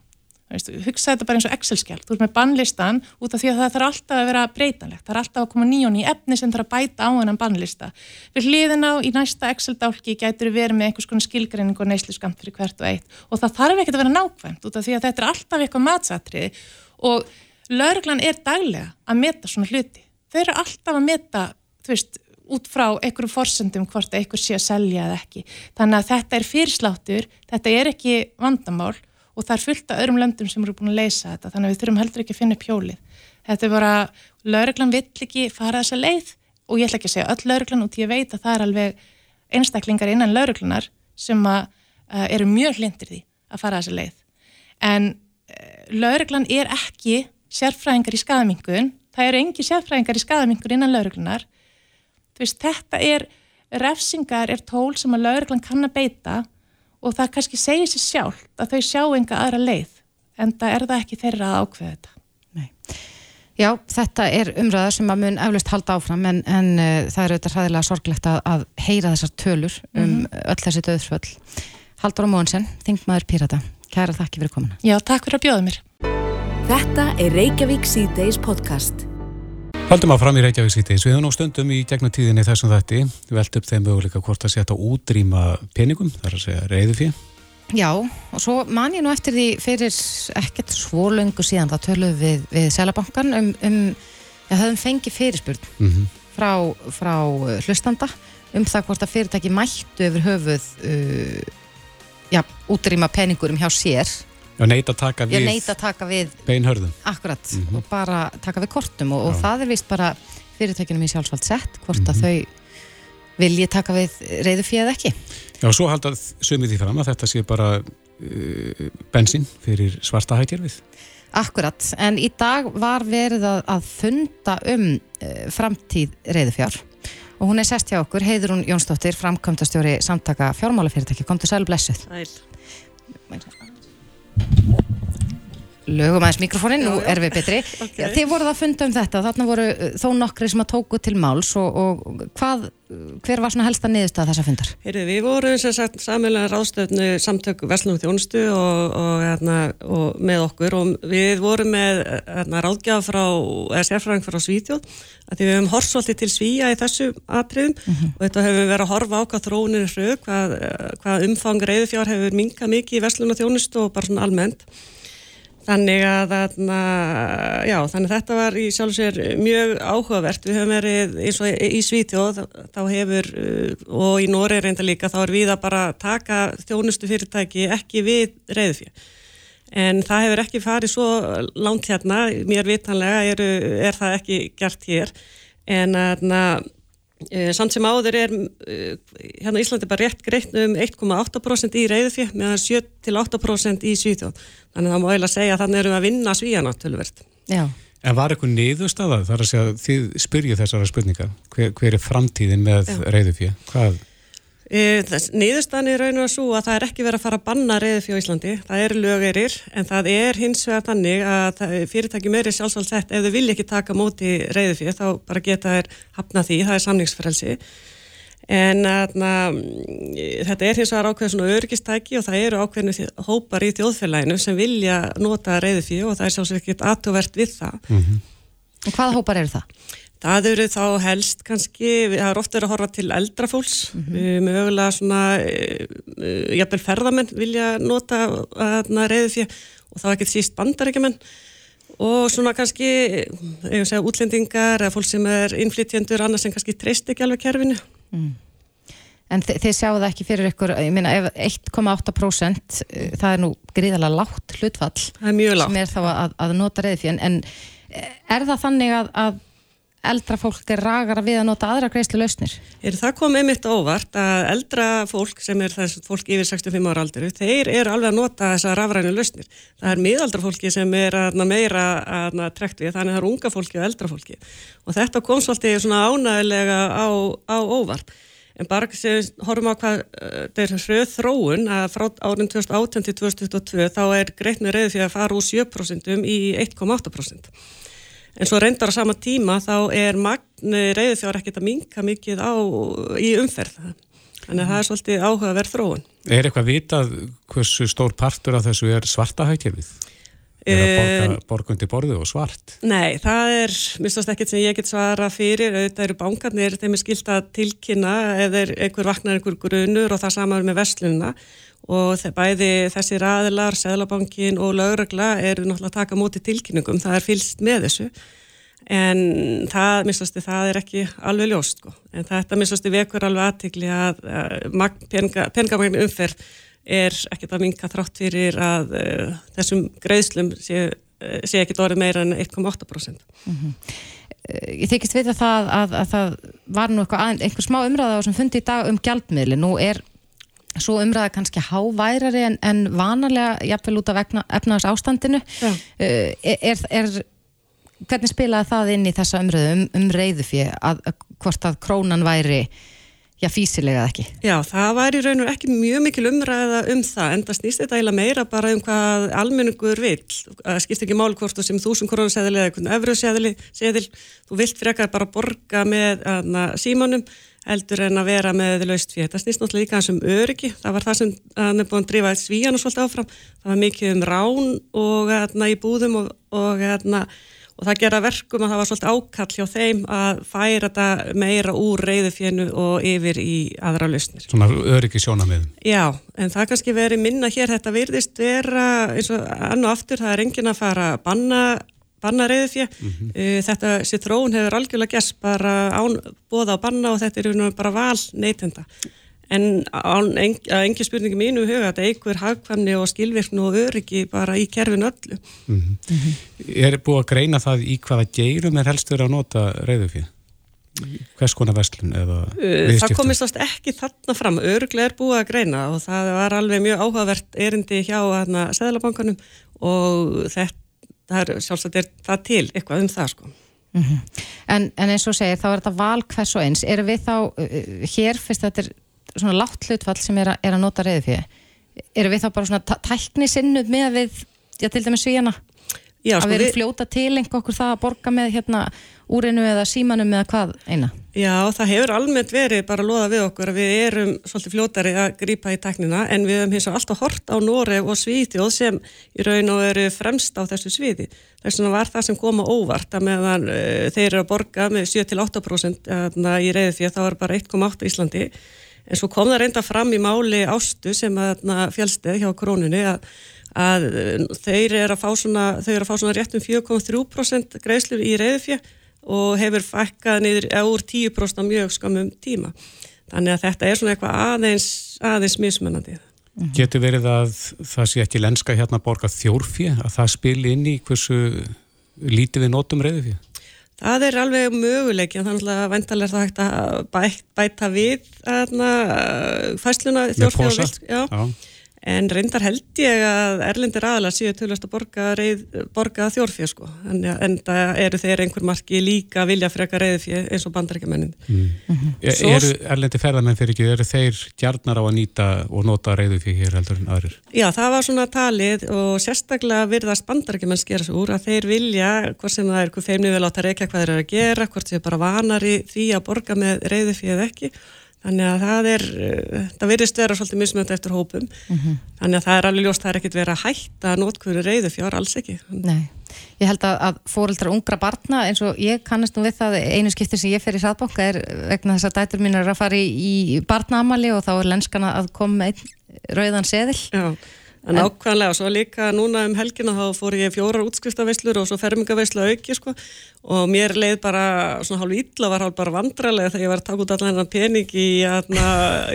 hugsa þetta bara eins og Excel-skjál þú ert með bannlistan út af því að það þarf alltaf að vera breytanlegt, það er alltaf að koma nýjón í efni sem þarf að bæta á hennan bannlista. Við hliðin á í næsta Excel-dálki gætur við verið með einhvers konar skilgreining og neyslu skamt fyrir hvert og eitt. Og það þarf ekkert að vera nákvæmt út af því að þetta er alltaf eitthvað matsatriði. Og lauruglan er daglega að meta svona hluti. Þau eru alltaf að meta þú veist, út frá einhverjum forsendum hvort einhver sé að selja eða ekki. Þannig að þetta er fyrirsláttur, þetta er ekki vandamál og það er fullt af öðrum löndum sem eru búin að leysa þetta þannig að við þurfum heldur ekki að finna upp hjólið. Þetta er bara, lauruglan vill ekki fara þessa leið og ég ætla ekki að segja öll lauruglan og ég veit að það er alveg einstaklingar innan lauruglunar sem að, uh, eru mjög hlindir því að fara þessa leið. En uh, lauruglan er ekki sérfræðingar í skadamingun það eru engi sérfræðingar í skadamingun innan lauruglunar veist, þetta er refsingar er tól sem að lauruglan kann að beita og það kannski segir sér sjálf að þau sjá enga aðra leið en það er það ekki þeirra að ákveða þetta. Nei. Já, þetta er umræða sem að mun eflust halda áfram en, en uh, það er auðvitað hræðilega sorglegt að, að heyra þessar tölur um mm -hmm. öll þessi döðsföll Haldur á Mónsen, Þingmaður Pirata Kæra þakki fyrir komuna. Já, takk fyrir að bjóða mér. Þetta er Reykjavík C-Days podcast Haldum að fram í Reykjavík sítið, við höfum nú stundum í gegnum tíðinni þessum þætti, við veldum þeim möguleika hvort að setja útrýma peningum, þar að segja reyði fyrir. Já, og svo man ég nú eftir því fyrir ekkert svo löngu síðan það töluðum við, við Sælabankan um, um að höfum fengið fyrirspurn mm -hmm. frá, frá hlustanda um það hvort að fyrirtæki mættu yfir höfuð uh, já, útrýma peningurum hjá sér Já, neyta að taka við, neyta að taka við beinhörðum. Akkurat, mm -hmm. og bara taka við kortum og, og það er vist bara fyrirtækjunum í sjálfsvald sett, hvort mm -hmm. að mhm. þau vilji taka við reyðu fíð ekki. Já, og svo haldað sömið því fram að þetta sé bara uh, bensín fyrir svarta hækjörfið. Akkurat, en í dag var verið að, að funda um uh, framtíð reyðu fjár og hún er sest hjá okkur, heiður hún Jónsdóttir, framkvæmdastjóri samtaka fjármálafyrirtæki, kom til sæl blessuð. Sæl. Thank you. Lögum aðeins mikrofónin, nú erum við betri. Okay. Já, þið voruð að funda um þetta, þarna voru uh, þó nokkri sem að tóku til máls og, og hvað, hver var svona helsta niðurstað þessa fundar? Heyrðu, við vorum sem sagt samilega ráðstöfnu samtök Veslunum þjónustu og, og, hérna, og með okkur og við vorum með hérna, ráðgjaf frá, eða sérfræðing frá Svítjóð að við hefum horsólti til Svíja í þessu atriðum mm -hmm. og þetta hefur verið að horfa á hvað þróunir er hrög, hvað, hvað umfang reyðufjár hefur minkað mikið í Veslunum þjónustu og bara svona almennt Þannig að, að já, þannig þetta var í sjálf sér mjög áhugavert. Við höfum verið eins og í Svítjóð, þá hefur, uh, og í Nóri reynda líka, þá er við að bara taka þjónustu fyrirtæki ekki við reyðfjö. En það hefur ekki farið svo langt hérna, mér vitanlega er, er það ekki gert hér. En að, Uh, samt sem áður er uh, hérna Íslandi bara rétt greitt um 1,8% í reyðufjö meðan 7-8% í Svíþjóð. Þannig að það má eiginlega segja að þannig erum við að vinna Svíjana tölverð En var eitthvað niðurstaða? Þar að segja þið spyrjið þessara spurninga. Hver, hver er framtíðin með reyðufjö? Hvað? E, Niðurstaðan er raun og að svo að það er ekki verið að fara að banna reyði fjó Íslandi, það er lögeirir en það er hins vegar þannig að fyrirtæki meiri sjálfsváldsett ef þau vilja ekki taka móti reyði fjó þá bara geta þær hafna því, það er samningsfrelsi en na, þetta er hins vegar ákveð svona örgistæki og það eru ákveðinu hópar í þjóðfélaginu sem vilja nota reyði fjó og það er sjálfsveit ekki aðtúvert við það. Mm -hmm. Og hvaða hópar eru það? Það eru þá helst kannski, það er ofta verið að horfa til eldrafólks, mm -hmm. mögulega svona, uh, jafnvel ferðamenn vilja nota reyðu fyrir og þá ekki síst bandarækjumenn og svona kannski, ég segja, útlendingar eða fólk sem er innflytjendur annars en kannski treyst ekki alveg kerfinu. Mm. En þi þið sjáu það ekki fyrir ykkur, ég minna ef 1,8% það er nú gríðalega látt hlutfall. Það er mjög látt. Sem er þá að, að nota reyðu fyrir, en er það þannig að, að eldra fólk er ragara við að nota aðra greiðslu lausnir? Er það komið mitt óvart að eldra fólk sem er þess fólk yfir 65 ára aldru, þeir eru alveg að nota þessa rafrænu lausnir. Það er miðaldra fólki sem er að meira að trekt við, þannig að það er unga fólki og eldra fólki. Og þetta kom svolítið svona ánægilega á, á óvart. En bara sem horfum á hvað þetta er hröð þróun að frá árin 2018 til 2022 þá er greitnið reyðið fyrir að fara úr 7% í 1,8%. En svo reyndar á sama tíma þá er magn reyðufjár ekkert að minka mikið á í umferð. Þannig að það er svolítið áhugaverð þróun. Er eitthvað vitað hversu stór partur af þessu er svarta? Er það borga, borgundi borðu og svart? Nei, það er, mistast ekkert sem ég get svara fyrir, auðvitað eru bánkarnir, þeim er skilt að tilkynna eða einhver vaknar einhver grunur og það saman með vestlununa og bæði þessi raðilar, Sæðlabankin og lauragla eru náttúrulega að taka móti tilkynningum, það er fylst með þessu en það, minnstastu, það er ekki alveg ljóst sko. en þetta minnstastu vekur alveg aðtikli að, að pengamagnin umferð er ekkert að minka þrátt fyrir að uh, þessum greiðslum sé, uh, sé ekki dórið meira en 1,8% mm -hmm. Ég þykist vita það að, að það var nú einhver smá umræða sem fundi í dag um gjaldmiðli, nú er svo umræða kannski háværari en, en vanalega jafnvel út af efnaðars ástandinu uh, er, er, hvernig spilaði það inn í þessa umræðu um, um reyðufið að, að hvort að krónan væri já, físilega ekki? Já, það væri raun og ekki mjög mikil umræða um það en það snýst þetta eiginlega meira bara um hvað almenningur vil, það skiptir ekki mál hvort þú sem þúsund krónaseðil eða einhvern öfru seðil, þú vilt frekar bara borga með símanum eldur en að vera með laust fyrir. Það snýst náttúrulega líka eins um öryggi, það var það sem hann er búin að drifa svíjan og svolítið áfram, það var mikið um rán og aðna, í búðum og, og, aðna, og það gera verkum að það var svolítið ákall hjá þeim að færa þetta meira úr reyðufjennu og yfir í aðra lausnir. Svona öryggi sjónamiðum. Já, en það kannski verið minna hér, þetta virðist vera eins og annu aftur, það er engin að fara að banna banna reyðufjö. Mm -hmm. uh, þetta sér þróun hefur algjörlega gæst bara án, bóða á banna og þetta er bara val neytenda. En að engi spurningi mínu huga þetta einhver hagkvæmni og skilvirknu og öryggi bara í kerfin öllu. Mm -hmm. Mm -hmm. Er búið að greina það í hvaða geirum er helst verið að nota reyðufjö? Hvers konar vestlun eða viðskiptum? Það komist ást ekki þarna fram. Örglega er búið að greina og það var alveg mjög áhugavert erindi hjá Sæðalabankanum og þetta það er sjálfsagt er það til eitthvað um það sko. Mm -hmm. en, en eins og segir þá er þetta val hvers og eins er við þá uh, hér fyrst þetta er svona látt hlutfall sem er, a, er að nota reyði fyrir er við þá bara svona tækni sinnuð með við, já til dæmis svíjana Já, að sko, við- fljóta til einhver okkur það að borga með hérna úrinu eða símanum eða hvað eina Já, það hefur almennt verið bara loða við okkur að við erum svolítið fljótari að grípa í teknina en við höfum hins vegar alltaf hort á Noreg og Svíþjóð sem í raun og eru fremst á þessu sviði. Þess vegna var það sem koma óvart að meðan uh, þeir eru að borga með 7-8% í reyðu að það var bara 1,8 í Íslandi en svo kom það reynda fram í máli ástu sem að fjálstið hjá krónunni að, að uh, þeir eru að fá svona, eru að fá svona rétt um 4,3% greiðslur í reyðu og hefur fækkað niður úr 10% á mjög skamum tíma. Þannig að þetta er svona eitthvað aðeins, aðeins mismunandi. Getur verið að það sé ekki lenska hérna að borga þjórfið, að það spili inn í hversu lítið við notum reyðufið? Það er alveg möguleik, en þannig að vendalega er það hægt að bæ, bæta við aðna, fæsluna þjórfið og vilt. Já. Já. En reyndar held ég að erlendir aðlar séu tölast að borga, reið, borga þjórfið sko. En, en það eru þeir einhver marki líka vilja freka reyðfið eins og bandarækjumennin. Mm. Svo- Eru erlendi ferðarmenn fyrir ekki, eru þeir gjarnar á að nýta og nota reyðufið hér heldur en aðrir? Já, það var svona talið og sérstaklega virðast bandarækjumenn skera svo úr að þeir vilja, hvort sem það er, hvað þeim niður láta reykja hvað þeir eru að gera, hvort þeir bara vanar í því að borga með reyðufið eða ekki. Þannig að það er, uh, það virðist vera svolítið mismönd eftir hópum. Þannig að það er alveg ljóst, það er ekkit verið að hætta notkvöru reyðufjár, alls ekki. Nei, ég held að, að fóreldrar ungra barna eins og ég kannast nú við það einu skipti sem ég fer í hraðbóka er vegna þess að dætur mín er að fara í, í barnaamali og þá er lenskana að koma einn rauðan seðil Já, en ákvæmlega og svo líka núna um helgina þá fór ég fjórar útskriftaveslur og svo fermingaveislu auki sko og mér leið bara svona hálf illa var hálf bara vandralega þegar ég var að taka út allan hennan pening í, atna,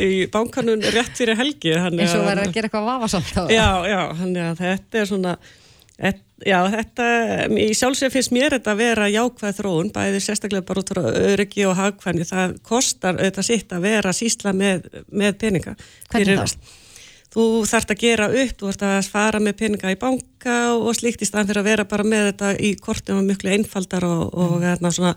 í bankanun rétt fyrir helgi eins og verður að gera eitthvað vafasamt á Já, já, þannig að þetta er svona et, Já, þetta, í sjálfsveg finnst mér þetta að vera jákvæð þróun, bæði sérstaklega bara út frá öryggi og hagkvæmni, það kostar auðvitað sitt að vera sísla með, með peninga. Hvernig þá? Þú þarft að gera upp, þú þarft að fara með peninga í banka og slíkt í staðan fyrir að vera bara með þetta í kortum og miklu einfaldar og, og mm. svona,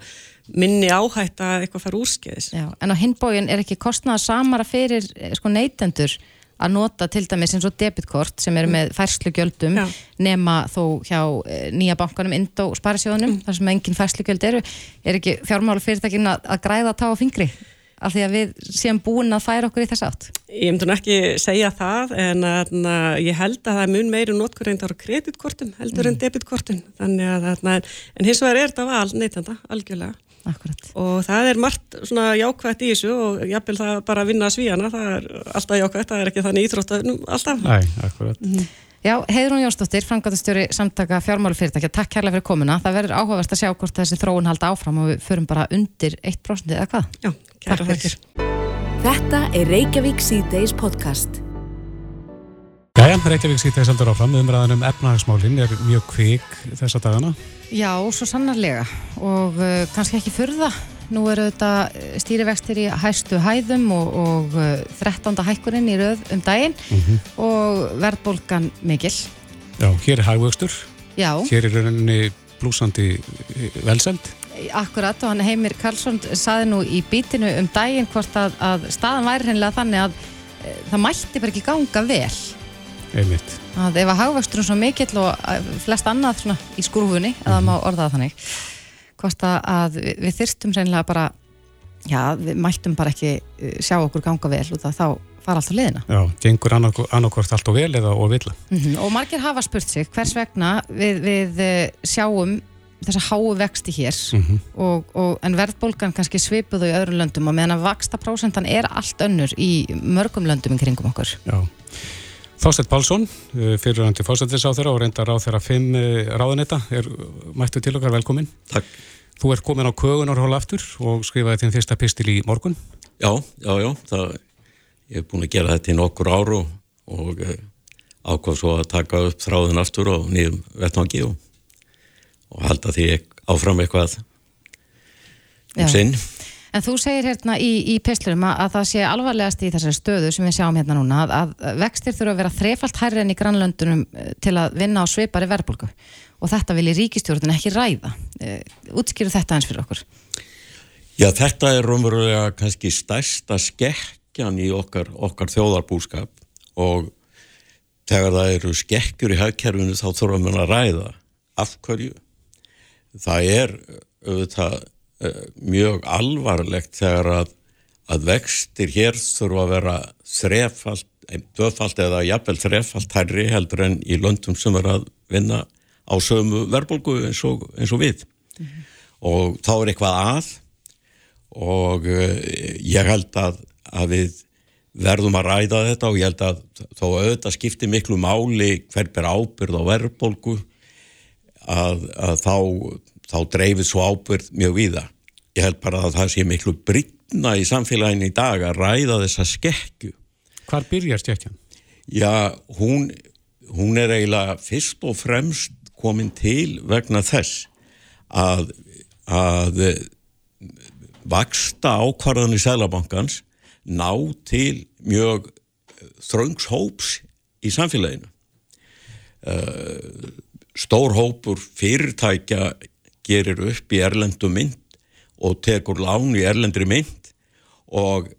minni áhætt að eitthvað fara úrskeiðis. Já, en á hinbógin er ekki kostnaða samara fyrir eh, sko, neytendur að nota til dæmis eins og debitkort sem eru með færslugjöldum Já. nema þó hjá eh, nýja bankanum Indó sparisjóðunum, þar sem engin færslugjöld eru er ekki fjármála fyrirtækin að, að græða tá á fingri af því að við séum búin að færa okkur í þess átt? Ég myndi ekki segja það en að, ég held að það er mun meiri notkur reyndar á kreditkortum heldur en debitkortum. Þannig að, að en hins vegar er þetta val neytenda algjörlega. Akkurat. og það er margt svona jákvætt í þessu og jafnvel það bara að vinna svíjana það er alltaf jákvætt, það er ekki þannig íþrótt alltaf. Nei, akkurat. Já, Heiðrún Jónsdóttir, framkvæmdastjóri samtaka fjármálufyrirtækja, takk kærlega fyrir komuna. Það verður áhugavert að sjá hvort þessi þróun halda áfram og við förum bara undir 1% eða hvað? Já, Takk kæra fyrir. Þetta er Reykjavík C-Days podcast. Jæja, Reykjavík þess aldur áfram, umræðan um efnahagsmálinn er mjög kvik þessa dagana. Já, svo sannarlega og uh, kannski ekki furða nú eru þetta stýrivextir í hæstu hæðum og, og uh, 13. hækkurinn í röð um daginn og verðbólgan mikil Já, hér er hagvöxtur, Já, hér er rauninni blúsandi eh, velsend. Akkurat og hann Heimir Karlsson saði nú í bítinu um daginn hvort að, að staðan væri hennilega þannig að uh, það mætti bara ekki ganga vel einmitt. að ef að hagvöxturinn svo mikill og uh, flest annað svona í skrúfunni eða það má orða það þannig hvort að, að við, við þyrstum reynilega bara já, við mættum bara ekki uh, sjá okkur ganga vel út að þá fara allt á liðina Já, gengur annarkvort allt og vel eða og vilja. mm og margir hafa spurt sig hvers vegna við, við sjáum þessa háu vexti hér Mm og, og, en verðbólgan kannski svipuðu í öðrum löndum og meðan að vaksta prósentan er allt önnur í mörgum löndum í kringum okkur Já. Þástett Pálsson, fyrirrandi fósættisáþurra og reyndar á þeirra fimm eh, ráðuneta, er mættu til okkar velkomin. Takk. Þú ert komin á kögunarhól aftur og skrifaði þinn fyrsta pistil í morgun. Já, já, já, það, ég hef búin að gera þetta í nokkur áru og, og uh, ákvað svo að taka upp þráðun aftur og nýjum vettvangi og, og halda því áfram eitthvað Já. um sinn. En þú segir hérna í, í pislurum að, að það sé alvarlegast í þessari stöðu sem við sjáum hérna núna að, að vextir þurfa að vera þrefalt hærri enn í grannlöndunum eh, til að vinna á svipari verðbólgu og þetta vilji ríkistjórnin ekki ræða. Uh, útskýru þetta eins fyrir okkur. Já, þetta er raunverulega kannski stærsta skekkjan í okkar, okkar þjóðarbúskap og þegar það eru skekkjur í hagkerfinu þá þurfum við að ræða afhverju. Það er auðvitað uh, mjög alvarlegt þegar að, að vextir hér þurfa að vera þrefalt, döfalt eða jafnvel þrefalt hærri heldur en í löndum sem er að vinna á sömu verðbólgu eins, eins og við. Mm -hmm. Og þá er eitthvað að og uh, ég held að, að við verðum að ræða þetta og ég held að þó auðvitað skiptir miklu máli hver ber ábyrð á verðbólgu að, að þá, þá dreifir svo ábyrð mjög víða. Ég held bara að það sé miklu brittna í samfélaginu í dag að ræða þessa skekju. Hvar byrjar skekkjan? Já, hún, hún er eiginlega fyrst og fremst komin til vegna þess að, að vaksta ákvarðan í Sælabankans ná til mjög þröngshóps í samfélaginu. Uh, stór hópur fyrirtækja gerir upp í erlendu mynd og tekur lán í erlendri mynd og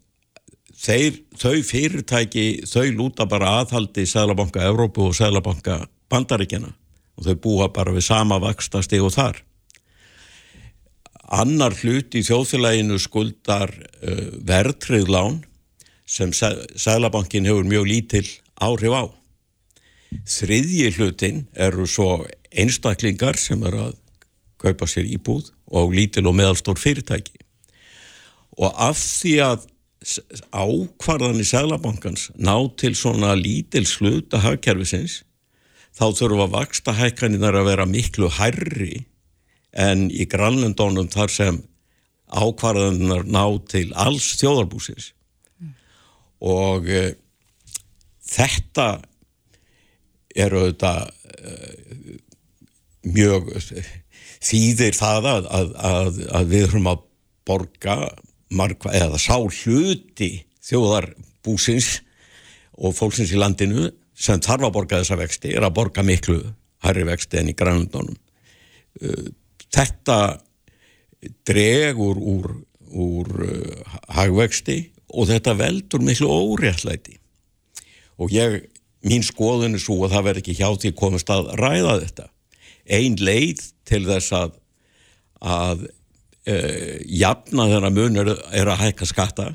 þeir, þau fyrirtæki, þau lúta bara aðhaldi í Sælabanka Evrópu og Sælabanka Bandaríkjana og þau búa bara við sama vakstasti og þar. Annar hlut í þjóðfélaginu skuldar uh, verðtriðlán sem Sælabankin hefur mjög lítil áhrif á. Þriðji hlutin eru svo einstaklingar sem eru að kaupa sér íbúð og lítil og meðalstór fyrirtæki. Og af því að ákvarðan í Sælabankans ná til svona lítil sluta hafkerfisins þá þurfa vaksta hækkaninnar að vera miklu hærri en í grannlendónum þar sem ákvarðanar ná til alls þjóðarbúsins mm. og uh, þetta er auðvitað uh, mjög þýðir það að, að, að, við höfum að borga margva, eða sá hluti þjóðarbúsins og fólksins í landinu sem þarf að borga þessa vexti er að borga miklu hærri vexti enn í grannlendónum uh, þetta dregur úr, úr uh, hagvexti og þetta veldur miklu óréttlæti. Og ég, mín skoðun er svo að það verð ekki hjá því komast að ræða þetta ein leið til þess að að uh, jafna þennan mun er, er að hækka skatta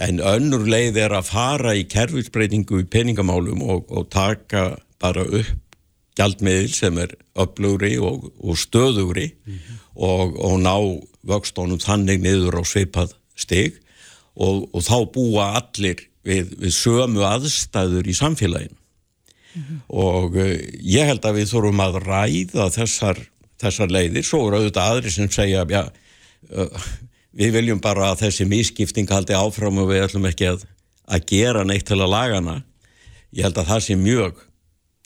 en önnur leið er að fara í kerfisbreytingu í peningamálum og, og taka bara upp gjaldmiðil sem er upplugri og, og stöðugri mm -hmm. og, og ná vöxtónum þannig niður á sveipað stig og þá búa allir við, við sömu aðstæður í samfélaginu mm -hmm. og uh, ég held að við þurfum að ræða þessar, þessar leiðir, svo eru auðvitað aðri sem segja já, uh, við viljum bara að þessi mískipting haldi áfram og við ætlum ekki að, að gera neitt til að lagana ég held að það sé mjög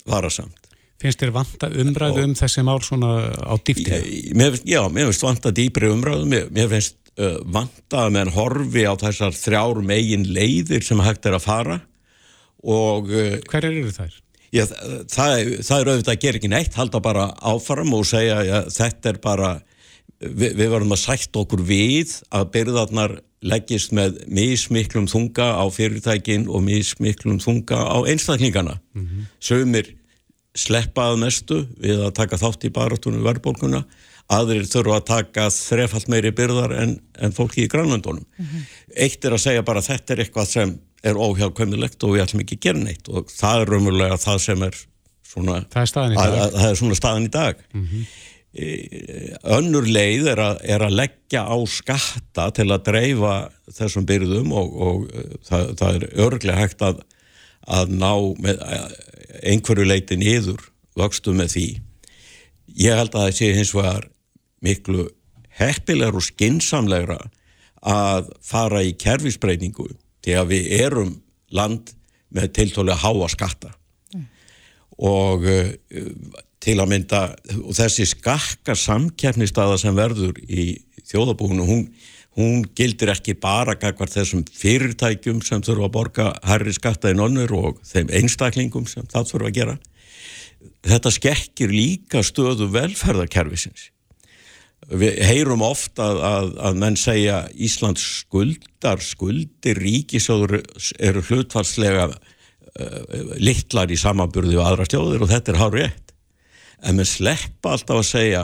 varasamt Finnst þér vanta umræðu um þessi mál svona á dýftið? Já, mér finnst vanta dýpri umræðu, mér, mér finnst uh, vanta að meðan horfi á þessar þrjár megin leiðir sem hægt er að fara og... Uh, Hver eru þær? Já, það, það er auðvitað að gera ekki neitt, halda bara áfram og segja að þetta er bara, við, við varum að sætt okkur við að byrðarnar leggist með mismiklum þunga á fyrirtækin og mismiklum þunga á einstaklingana. Mm -hmm. Sumir sleppaðu mestu við að taka þátt í barátunum verðbólkuna aðrir þurfa að taka þrefalt meiri byrðar en, en fólki í grannlöndunum mm -hmm. eitt er að segja bara þetta er eitthvað sem er óhjákvæmilegt og við ætlum ekki að gera neitt og það er raunverulega það sem er svona það er að, að, er svona staðan í dag. Mm -hmm. önnur leið er að, er að leggja á skatta til að dreifa þessum byrðum og, og það, það er örglega hægt að að ná með einhverju leiti niður vöxtu með því ég held að það sé hins vegar miklu heppilegur og skinsamlegra að fara í kerfisbreyningu því að við erum land með tiltólega háa skatta mm. og uh, til að mynda og þessi skakka samkeppnistada sem verður í þjóðabúinu hún hún gildir ekki bara kakvar þessum fyrirtækjum sem þurfa að borga herri skatta í nonnur og þeim einstaklingum sem það þurfa að gera. Þetta skekkir líka stöðu velferðarkerfisins. Við heyrum ofta að, að, að menn segja Íslands skuldar, skuldir ríkisjóður eru hlutfalslega uh, litlar í samaburði og aðra stjóðir og þetta er hár rétt. en með sleppa alltaf að segja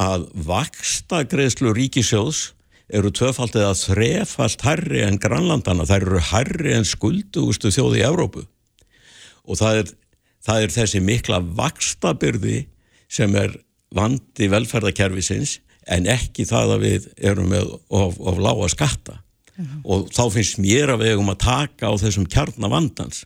að vaksta greiðslu ríkisjóðs eru tvöfaldið að þrefalt herri en grannlandana, þær eru herri en skuldugustu þjóði í Evrópu og það er, það er þessi mikla vakstabyrði sem er vandi velferðarkerfisins en ekki það að við erum með of, of lága skatta. Uh -huh. og þá finnst mér að við erum að taka á þessum kjarnavandans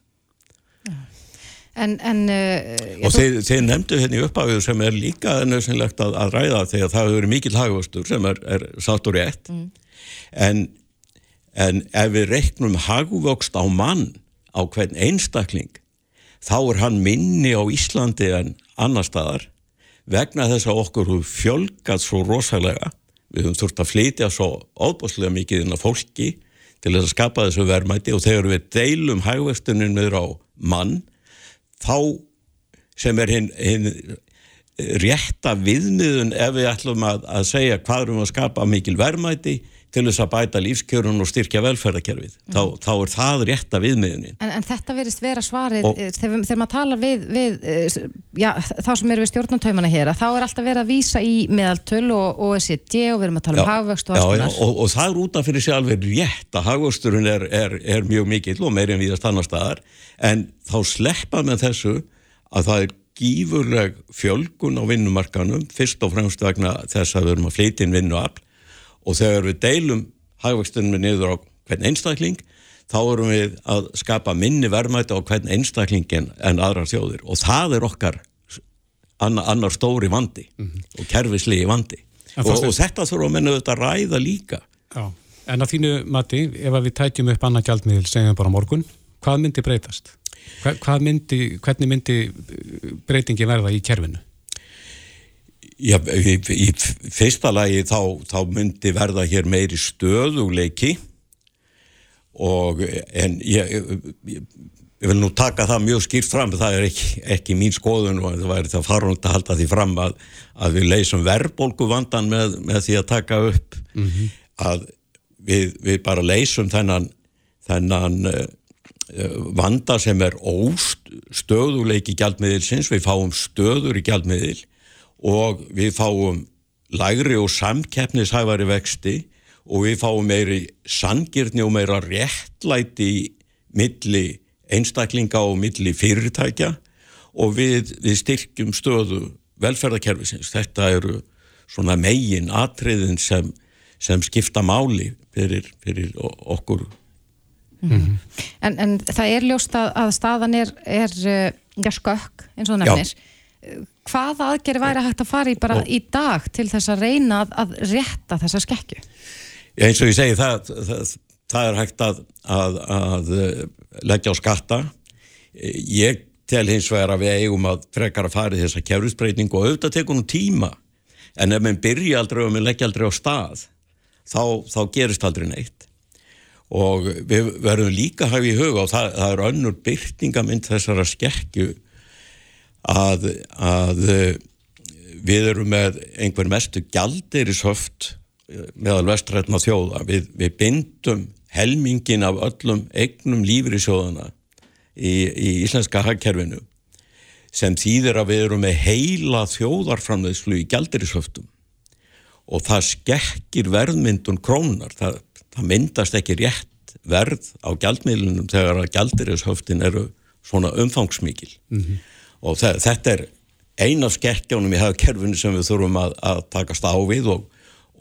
En, en, uh, og þeir, þeir nefndu hérna uppafið sem er líka nöðsynlegt að, að ræða þegar það hefur verið mikil hagvöstur sem er, er satt og rétt. Mm. en, en ef við reiknum hagvöxt á mann á hvern einstakling þá er hann minni á Íslandi en annar staðar vegna þess að okkur fjölgat svo rosalega við höfum þurft að flytja svo óbúslega mikið inn á fólki til þess að skapa þessu verðmæti og þegar við deilum hægvestunin meður á mann þá sem er hinn hin rétta viðmiðun ef við ætlum að, að segja hvað erum að skapa mikil verðmæti til þess að bæta lífskjörun og styrkja velferðarkerfið. Mm. Þá, þá er það rétta viðmiðunin. En, en þetta verist vera svarið og, eh, þegar, þegar maður tala við, við eh, já, þá sem eru við stjórnantaumana hér þá er alltaf verið að vísa í meðaltöl og OECD og við erum að tala um já, um hagvöxt og alls konar. Og, og það er útaf fyrir sig alveg rétt að hagvöxturinn er, er, er mjög mikill og meirinn viðast annar staðar en þá sleppa með þessu að það er gífurleg fjölgun á vinnumarkanum fyrst og fremst vegna þess að við erum að flytja inn vinnuafl og þegar við deilum hagvextunum niður á hvern einstakling þá erum við að skapa minni verðmæti á hvern einstaklingin en aðrar þjóðir og það er okkar annar, annar stóri vandi mm -hmm. og kerfislegi vandi og, og þetta þurfum að menna þetta ræða líka Já. En að þínu mati, ef við tætjum upp annað gjaldmiðil, segjum bara morgun hvað myndi breytast? Hvað myndi, hvernig myndi breytingi verða í kerfinu? Já, í, í fyrsta lagi þá, þá myndi verða hér meiri stöðuleiki og en ég, ég, ég vil nú taka það mjög skýrt fram, það er ekki, ekki mín skoðun og það væri það farungt að halda því fram að, að við leysum verðbólgu vandan með, með því að taka upp mm -hmm. að við, við bara leysum þennan, þennan uh, vanda sem er óstöðuleiki gjaldmiðilsins, við fáum stöður í gjaldmiðil og við fáum lægri og samkeppnishæfari vexti og við fáum meiri sangirni og meira réttlæti milli einstaklinga og milli fyrirtækja og við, við styrkjum stöðu velferðarkerfisins. Þetta eru svona megin atriðin sem, sem skipta máli fyrir, fyrir okkur. Mm -hmm. en, en það er ljóst að, að staðan er, er, eh, skökk eins og nefnir. Já hvaða aðgerri væri hægt að fara í bara og, í dag til þess að reyna að, að rétta þessa skekju? Já, eins og ég segi það, það, það er hægt að, að, að eh, leggja á skatta. Ég tel hins vegar að við eigum að frekar að fara í þessa kjærusbreyting og auðvitað tekunum tíma. En ef maður byrja aldrei og maður leggja aldrei á stað þá, þá gerist aldrei neitt. Og við verðum líka að hafa í huga og það, það er önnur byrtingamind þessara skekju að, að eh, við erum með einhver mestu gjaldirishöft eh, meðal vestrætna þjóða. Við, við bindum helmingin af öllum eignum lífriðsjóðana í, í íslenska hagkerfinu sem þýðir að við erum með heila þjóðarframleðslu í gjaldirishöftum og það skekkir verðmyndun krónar. Það, það myndast ekki rétt verð á gjaldmiðlunum þegar að gjaldirishöftin eru svona umfangsmikil. Mm -hmm og þetta er eina af skekkjánum í hafkerfinu sem við þurfum að, að takast á við og,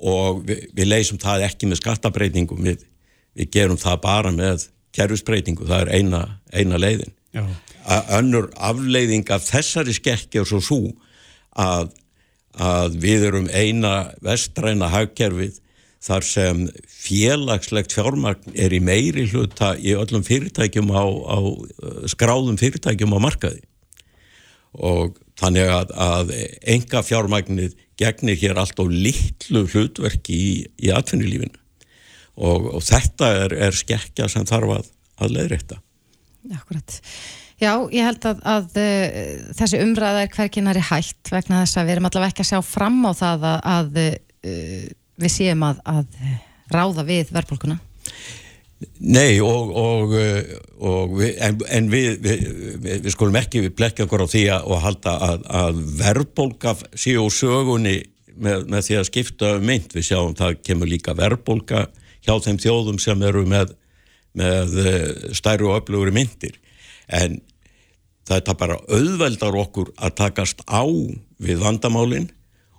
og við, við leysum það ekki með skattabreitingum, við, við gerum það bara með kerfisbreytingu, það er eina, eina leiðin. Önnur afleiðing af þessari og svo svo að, að við erum eina vestræna hagkerfið þar sem félagslegt fjármagn er í meiri hluta í öllum fyrirtækjum á, á skráðum fyrirtækjum á markaði og þannig að, að enga fjármagnir gegnir hér allt á litlu hlutverki í, í atvinnulífinu og, og þetta er, er skekkja sem þarf að, að leiðrætta. Akkurat. Já, ég held að, að uh, þessi umræða er hverkinari hægt vegna þess að við erum allavega ekki að sjá fram á það að uh, við séum að ráða við verðbólkuna. Nei og, og, og við, en, en við, við, við skulum ekki blekja okkur á því að, að halda að, að verðbólka síu úr sögunni með, með því að skipta um mynd. Við sjáum það kemur líka verðbólka hjá þeim þjóðum sem eru með, með stærru og öflugri myndir. En þetta bara auðveldar okkur að takast á við vandamálinn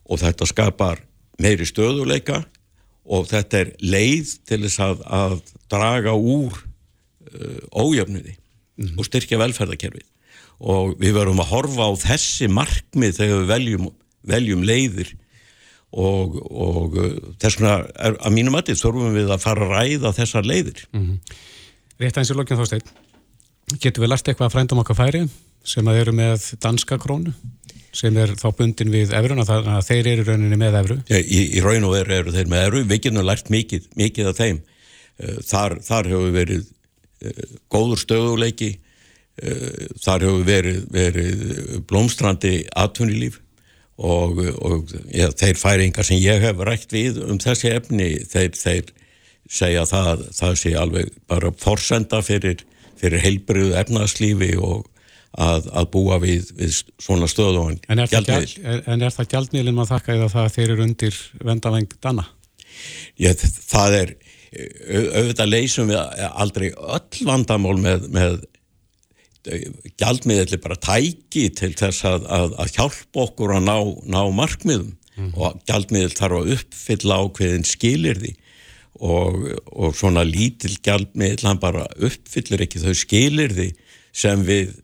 og þetta skapar meiri stöðuleika og þetta er leið til þess að, að draga úr uh, ójöfniði mm -hmm. og styrkja velferðarkerfið. Og við verum að horfa á þessi markmið þegar við veljum, veljum leiðir. Og, og uh, þess vegna er, að mínum aðeins þurfum við að fara að ræða þessar leiðir. Mm -hmm. Rétt eins og lokkin þá stein getur við lært eitthvað að frændum okkar færi sem að eru með danska krónu sem er þá bundin við efruna þannig að þeir eru rauninni með efru ja, í, í raun og veru eru þeir með efru við getum lært mikið, mikið af þeim. Eh, þar, þar hefur verið uh, góður stöðuleiki uh, þar hefur verið, verið blómstrandi atvinnilíf og, og ja, þeir færingar sem ég hef rætt við um þessi efni þeir, þeir segja það það sé alveg bara forsenda fyrir, fyrir heilbriðu efnarslífi og að, að búa við, við svona stöðu en er, það gjaldmiðlinn maður þakka eða það þeir eru undir vendaveng dana? Ég, það er auðvitað leysum við aldrei öll vandamál með, með gjaldmiðli bara tæki til þess að, að, að hjálpa okkur að ná, ná markmiðum mm. og gjaldmiðl þarf að uppfylla ákveðin skilir því og, og svona lítil gjaldmiðl hann bara uppfyllir ekki þau skilir því sem við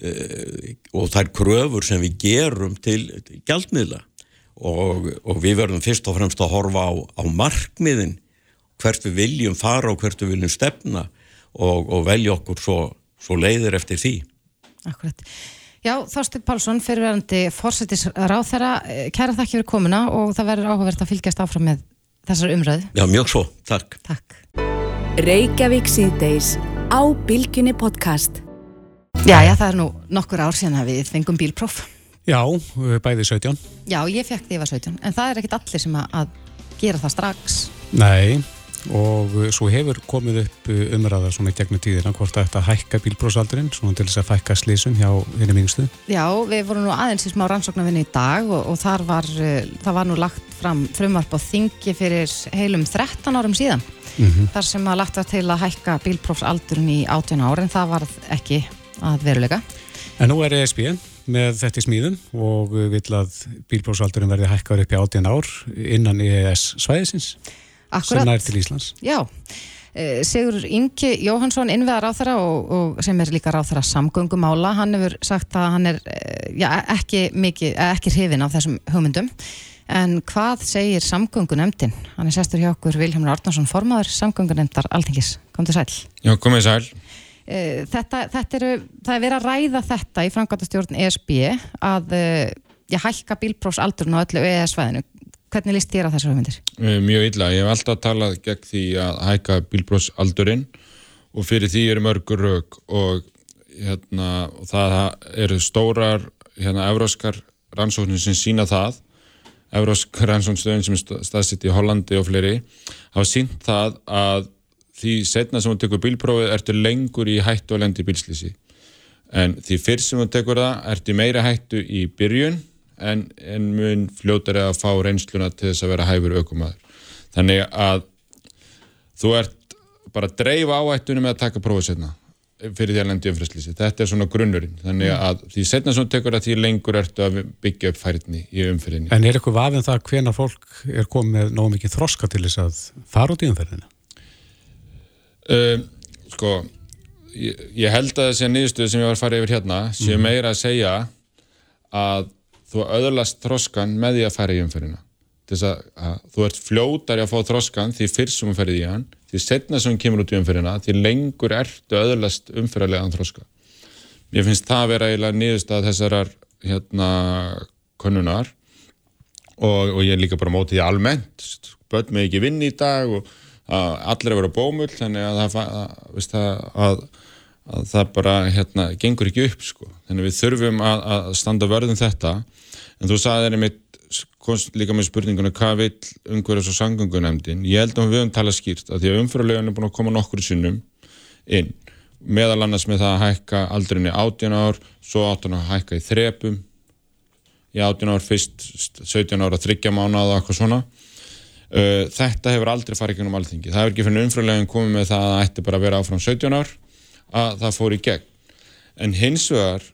og þær kröfur sem við gerum til gjaldmiðla. Og, og við verðum fyrst og fremst að horfa á, á markmiðin hvert við viljum fara og hvert við viljum stefna og, og velja okkur svo, svo leiðir eftir því. Akkurat. Já, Þorstin Pálsson, fyrirverandi fórsetis ráþæra, kæra þakki fyrir komuna og það verður áhugavert að fylgjast áfram með þessar umröð. Já, mjög svo, takk. Takk. Reykjavík síðdeis á Bilginni podcast Já, já, það er nú nokkur ár síðan að við fengum bílpróf. Já, bæði 17. Já, ég fekk því að ég var 17, en það er ekkit allir sem að gera það strax. Nei, og svo hefur komið upp umræða svona í gegnum tíðina hvort að þetta hækka bílprófsaldurinn, svona til þess að fækka slísun hjá henni mingstu. Já, við vorum nú aðeins í smá rannsóknarvinni í dag og, og þar var, það var nú lagt fram frumvarp á þingi fyrir heilum 13 árum síðan. Mm -hmm. Þar sem að lagt var til að hækka bílprófsaldurinn í 18 ári, en það var ekki að veruleika. En nú er ESB með þetta í smíðum og vil að bílbrósaldurinn verði hækkar upp í 18 ár innan EES svæðisins Akkurat. sem nær til Íslands. Já, eh, Sigur Ingi Jóhansson innveðar ráþara og, og sem er líka ráþara samgöngumála, hann hefur sagt að hann er eh, já, ekki, mikið, ekki hrifin af þessum hugmyndum en hvað segir samgöngunemdin? Hann er sestur hjá okkur Vilhelmur Arnarsson formadur samgöngunemdar Altingis. Kom til sæl. Já, komið sæl. Eh, þetta, þetta eru, það er verið að ræða þetta í framkvæmtastjórn ESB að eh, ég hækka bílprófsaldurinn á öllu EES-svæðinu. Hvernig líst þér að þessu hugmyndir? Eh, mjög illa. Ég hef alltaf talað gegn því að hækka bílprófsaldurinn og fyrir því eru mörgur rauk og hérna, það eru stórar hérna, evróskar rannsóknir sem sína það evróskar rannsóknstöðin sem er staðsitt í Hollandi og fleiri hafa sínt það að því setna sem þú tekur bílprófið ertu lengur í hættu og lendi bílslýsi en því fyrst sem þú tekur það ertu meira hættu í byrjun en, en mun fljótar að fá reynsluna til þess að vera hæfur aukumæður þannig að þú ert bara að dreifa áhættunum með að taka prófið setna fyrir því að lendi umfræslýsi, þetta er svona grunnurinn. Þannig mm. að því setna sem þú tekur það því lengur ertu að byggja upp færðni í umfyrinni En er eitthvað vafinn það hvena fólk er komið með nógu mikið þroska til þess að fara út í umfyrinna? Um, sko, ég, ég held að þessi nýðustuð sem ég var að fara yfir hérna sé mm. meira að segja að þú öðurlast þroskan með því að fara í umferðina. Þess að, að þú ert fljótar að fá þroskan því fyrst sem þú ferði í hann, því setna sem þú kemur út í umferðina, því lengur ertu öðurlast umferðarlegan þroska. Ég finnst það að vera eiginlega nýðustuð þessarar hérna konunar og, og ég er líka bara mótið í almennt, börn með ekki vinn í dag og að allir að vera bómull þannig að það, að, að, að það bara hérna, gengur ekki upp sko. þannig við þurfum að, að standa vörðum þetta. En þú sagði þeirri mitt líka með spurninguna hvað vil umhverjus og sangungunemdin ég held að við höfum talað skýrt að því að umfyrirlegan er búin að koma nokkur sinnum inn. Meðal annars með það að hækka aldrinni 18 ár svo 18 ár að hækka í þrepum. Í 18 ár fyrst 17 ára þryggja mánuða og eitthvað svona uh, þetta hefur aldrei farið gegnum alþingi. Það hefur ekki fyrir umfröðlegin komið með það að það ætti bara að vera áfram 17 ár að það fór í gegn. En hins vegar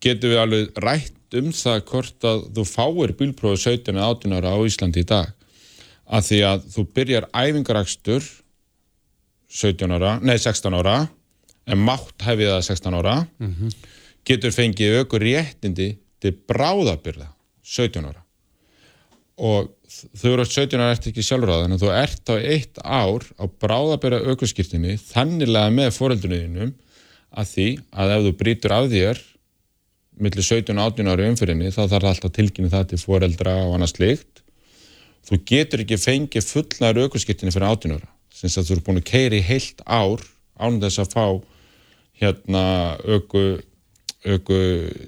getur við alveg rætt um það hvort að þú fáir bílprófið 17 eða 18 ára á Íslandi í dag. Að því að þú byrjar æfingarakstur 17 ára, nei 16 ára en mátt hefið það 16 ára mm -hmm. getur fengið aukur réttindi til bráðabyrða 17 ára. Og þau eru 17 ára eftir ekki sjálfráð þannig að þú ert á eitt ár á bráðabyrða aukurskýrtinni þanniglega með foreldunniðinum að því að ef þú brítur af þér millir 17 og 18 ári umfyrinni þá þarf alltaf tilkynni það til foreldra og annað slikt þú getur ekki fengið fullnaður aukurskýrtinni fyrir 18 ára sem þú eru búin að keira í heilt ár ánum þess að fá hérna auku auku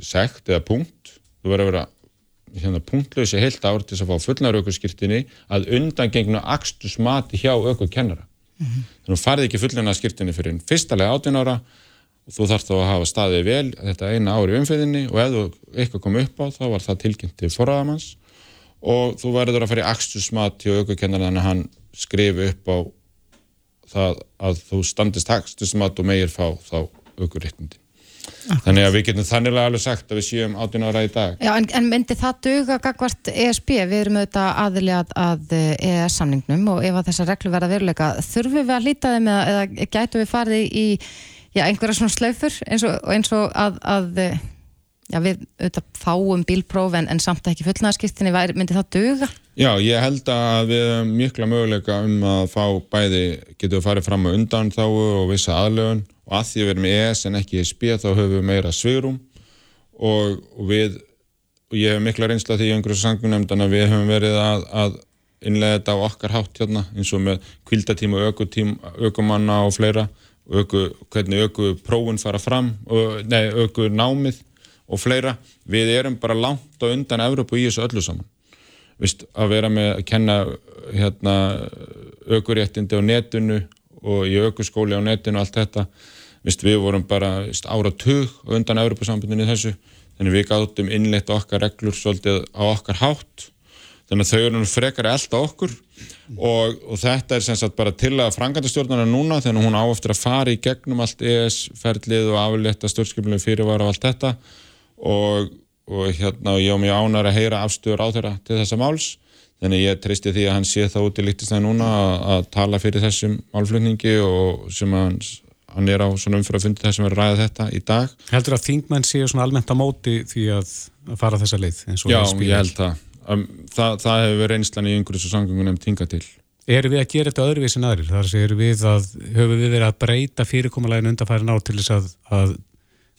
sekt eða punkt. Þú verður að vera hérna, punktlösi heilt ár til að fá fullnar aukurskirtinni að undangengnu axtu smati hjá aukur kennara mm -hmm. þannig að þú farið ekki fullnar skirtinni fyrir fyrstalega 18 ára og þú þarfst þá að hafa staðið vel þetta eina ári umfeyðinni og ef þú eitthvað kom upp á þá var það tilkynnt til forraðamanns og þú verður að fara í axtu smati hjá aukur kennara þannig að hann skrifi upp á það að þú standist axtu smat og meir fá þá aukur réttindi Þannig að við getum þannilega alveg sagt að við séum 18 ára í dag. Já, en, en myndi það duga gagvart ESB? Við erum auðvitað aðiljað að EES-samningnum og ef að þessar reglu verða veruleika, þurfum við að líta þeim eða, eða gætu við farið í já, einhverja svona slaufur eins og, eins og að, að já, við auðvitað fáum bílpróf en, en samt ekki fullnaðarskiptinni, myndi það duga? Já, ég held að við hefum mikla möguleika um að fá bæði, getum við farið fram á undan þá og vissa aðlögun. Og að því við erum í ES en ekki í SB þá höfum við meira svigurum og, og við og ég hef mikla reynsla því í einhverju sangunemndan að við höfum verið að, að innlega þetta á okkar hátt hérna eins og með kvildatíma og ökumanna og fleira. Öku, hvernig öku prófun fara fram og, nei, öku námið og fleira, við erum bara langt og undan Evropa í þessu öllu saman Vist, að vera með að kenna hérna, ökuréttindi á netinu og í ökuskóli á netinu og allt þetta. Vist, við vorum bara vist, ára tug undan Európa-sambundinu þessu þannig við gáttum innleitt okkar reglur svolítið á okkar hátt. Þannig að þau eru frekar elda okkur og, og þetta er sem sagt bara til að frangandastjórnarna núna þannig að hún áeftir að fara í gegnum allt ES-ferlið og aflétta stjórnskipilegu fyrirvara og allt þetta. Og, og hérna og ég og mér ánar að heyra afstöður á þeirra til þessa máls þannig ég tristi því að hann sé það út í líktistæði núna að, að tala fyrir þessum málflutningi og sem hans hann er á svona umfyrir að fundi þessum að ræða þetta í dag. Heldur að þingmenn séu svona almennt á móti því að, að fara þessa leið? Já, ég held það. Um, það. Það hefur verið einslan í yngurins og sangungunum tinga til. Erum við að gera þetta öðruvís en aðrir? Þar séum við að, höfum við verið að breyta fyrirkomuleginu undanfæri ná til þess að, að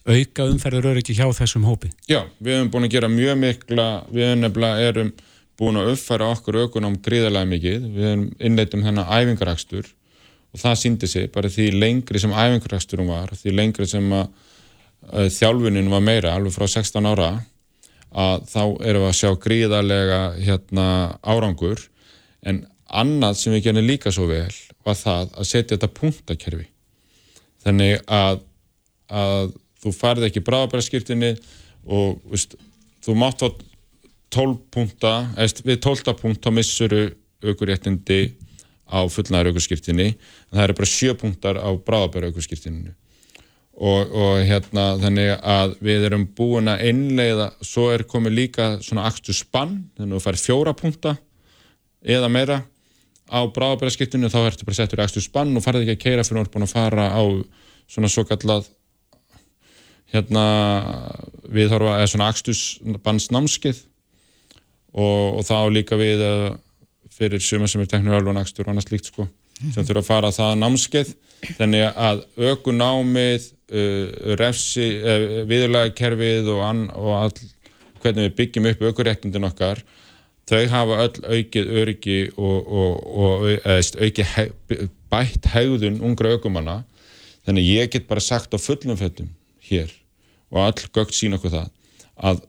auka umferður öryggi hjá þessum hópi? Já, við hefum búin að gera mjög mikla, við hefum nefnilega erum búin að uppfæra okkur aukunum gríðarlega mikið, við hefum innleitum þennan æfingarakstur og það síndi sig bara því lengri sem æfingarrasturum var, því lengri sem að, að þjálfunin var meira, alveg frá 16 ára að þá erum við að sjá gríðarlega hérna, árangur. En annað sem við gerum líka svo vel var það að setja þetta punktakerfi. Þannig að, að þú farið ekki bráðabæraskiptinni og veist, þú mátt á 12 punta, eða við 12 punkt þá missuru aukuréttindi á fullnæður aukurskýrtinni en það eru bara sjöpunktar á bráðabæra aukurskýrtininu og, og hérna þannig að við erum búin að einleiða, svo er komið líka svona axtu spann, þannig að þú fær fjóra punta eða meira á bráðabæra skýrtinu þá ertu bara settur í axtu spann og farið ekki að keira fyrir að er búin að fara á svona svo kallað hérna við þarfum að, eða svona axtu spannsnámskið og, og þá líka við að fyrir suma sem er teknur alvanakstur og annað slíkt sko sem þurfa að fara það námskeið. Þannig að ökunámið uh, refsi, uh, viðurlægakerfið og, og all, hvernig við byggjum upp ökurektindin okkar þau hafa öll aukið öryggi og, og, og aukið heg, bætt hegðun ungra ökumanna. Þannig ég get bara sagt á fullum föttum hér og all gögt sín okkur það að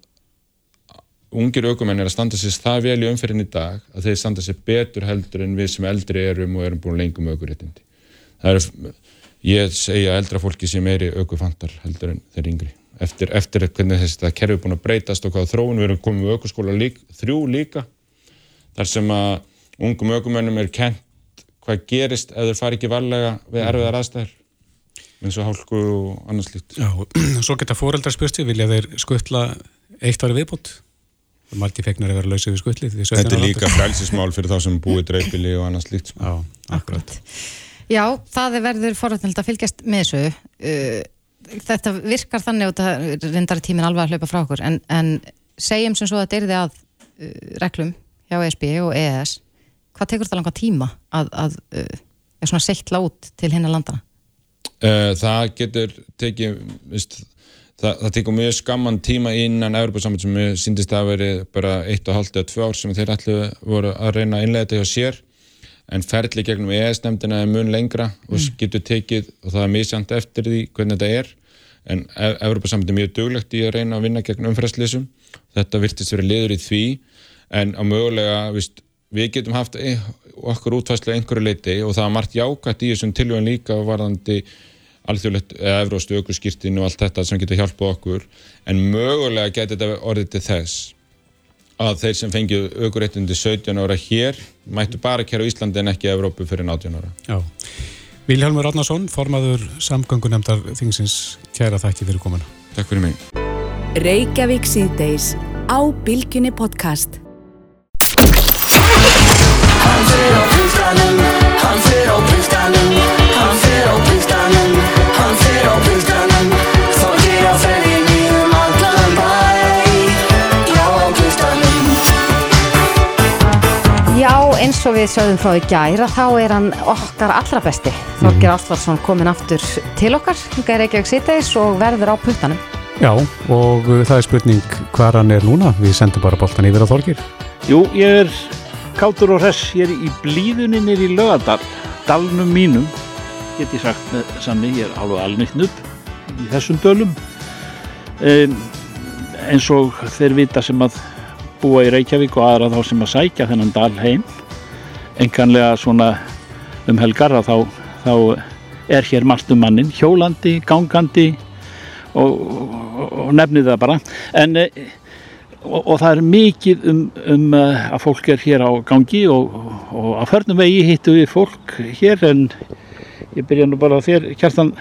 ungir aukumenn er að standa sér það vel í umferðin í dag að þeir standa sér betur heldur en við sem eldri erum og erum búin lengum aukuréttindi. Það er, ég segja eldra fólki sem er í aukufantar heldur en þeir yngri. Eftir, eftir hvernig þessi það kerfi búin að breytast og hvaða þróun við erum komið við aukuskóla lík, þrjú líka þar sem að ungum aukumennum er kent hvað gerist ef þeir fari ekki varlega við erfiðar aðstæður eins og hálku og annars lít. Já, svo geta fóreldrar spursti, vilja þeir skuttla eitt ári viðbútt? Það er margir fegnar að vera lausið við skuttlið. Þetta er líka frælsismál fyrir þá sem búið dreifbili og annars lít. Já, akkurat. Já, það er verður forrætnild að fylgjast með þessu. Uh, þetta virkar þannig og þetta reyndar tímin alveg að hlaupa frá okkur, en, en segjum sem svo að þetta er þið að uh, reglum hjá ESB og EES. Hvað tekur þetta langa tíma að, að uh, svona sektla út til hinna landana? Það getur tekið, veist, það, það tekur mjög skamman tíma innan Európa-sammit sem síndist að veri bara 1,5 eða 2 ár sem þeir allir voru að reyna að innlega þetta hjá sér. En ferli gegnum ES-nemndina er mun lengra og mm. getur tekið og það er misjant eftir því hvernig þetta er. En Európa-sammit er mjög duglegt í að reyna að vinna gegn umfærsleisum þetta virtist verið liður í því. En á mögulega, víst, við getum haft e, okkur útfæslu einhverju leiti og það er margt jákvæmt í þessum tilvægum líka varðandi alþjóðlegt eða evróstu aukurskýrtin og allt þetta sem getur hjálpað okkur en mögulega getur þetta orðið til þess að þeir sem fengið aukurréttindi 17 ára hér mættu bara kæra Íslandi en ekki Evrópu fyrir 18 ára. Já. Vilhelmur Radnarsson, formaður samgöngunemdar þingsins, kæra þakki fyrir komuna. Takk fyrir mig. Reykjavík síðdeis á Bilginni podcast. Eins og við sögðum frá í gæra, þá er hann okkar allra besti. Þorgir Mhm. Ástvarsson komin aftur til okkar, hingað er Reykjavík síðdeis og verður á puttanum. Já, og uh, það er spurning hvað hann er núna. Við sendum bara boltan yfir á Þorgir. Jú, ég er kátur og hress hér í blíðunni nýr í lögadal, dalnum mínum, get ég sagt með sannig, ég er alveg alnýtt nubb í þessum dölum. Um, eins og þeir vita sem að búa í Reykjavík og aðra þá sem að sækja þennan dal heim, enganlega svona um helgar þá, þá er hér margt um mannin, hjólandi, gangandi og, og, og nefnið það bara. En eh, og, og það er mikið um, um uh, að fólk er hér á gangi og, og á förnum vegi hittu við fólk hér en ég byrja nú bara á þér Kjartan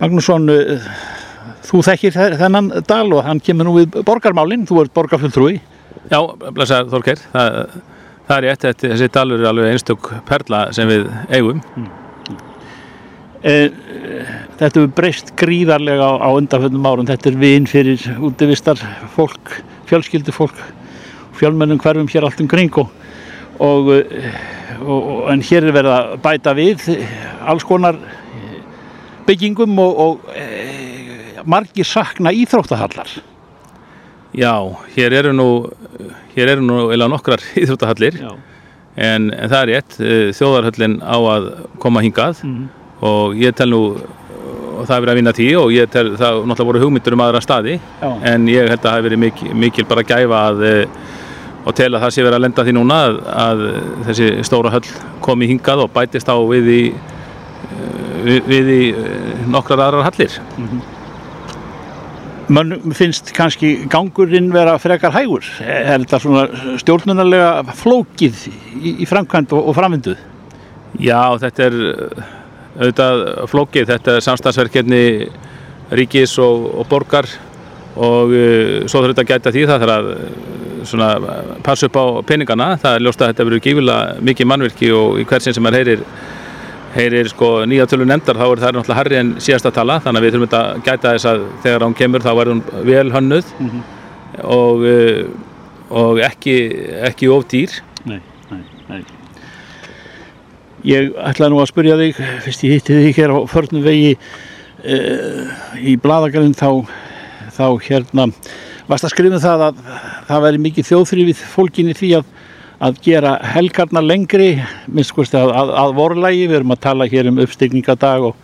Magnússon uh, þú þekkir þe- þennan dal og hann kemur nú við borgarmálinn, þú ert borgarfulltrúi Já, blessaður Þorgeir, það, það er rétt, þetta, þessi dalur er alveg einstök perla sem við eigum. Eh, Þetta hefur breyst gríðarlega á, á undanföndum árum. Þetta er vinn fyrir útivistar fólk, fjölskyldu fólk, fjölmennum hverfum hér allt um kring og, og, eh, og, og en hér er verið að bæta við alls konar byggingum og, og e, margir sakna íþróttahallar. Já, hér eru nú, hér eru nú eða nokkrar íþróttahallir en, en það er rétt, eh, þjóðarhöllin á að koma hingað Mhm. og ég tel nú, og það er verið að vinna tí og ég tel, það náttúrulega voru hugmyndur um aðra staði Já. en ég held að það hefur verið mikil, mikil bara gæfa að eh, og tel að það sé verið að lenda því núna að, að þessi stóra höll komi hingað og bætist á við í eh, við, við í eh, nokkrar aðrar hallir Mönnum finnst kannski gangurinn vera frekar hægur. Er þetta svona stjórnunarlega flókið í, í framkvæmt og, og framvinduð? Já, þetta er auðvitað flókið, þetta er samstagsverkefni ríkis og, og borgar og uh, svo þurfum þetta að gæta því það þarf að uh, svona, passa upp á peningana, það er ljóst að þetta verður gífilega mikið mannvirki og í hversin sem er heyrir heyrir sko nýja tölu nefndar þá er það náttúrulega harri en síðasta tala. Þannig að við þurfum að gæta þess að þegar hún kemur þá verður hún vel hönnuð og, uh, og ekki, ekki of dýr. Nei. Ég ætlaði nú að spyrja þig, fyrst ég hitti þig hér á förnum vegi uh, í bladagarinn þá, þá hérna, varst að skrifa um það að það væri mikið þjóðþrifið fólkinni því að, að gera helgarna lengri, minnst hvort að, að, að vorlægi, við erum að tala hér um uppstigningadag og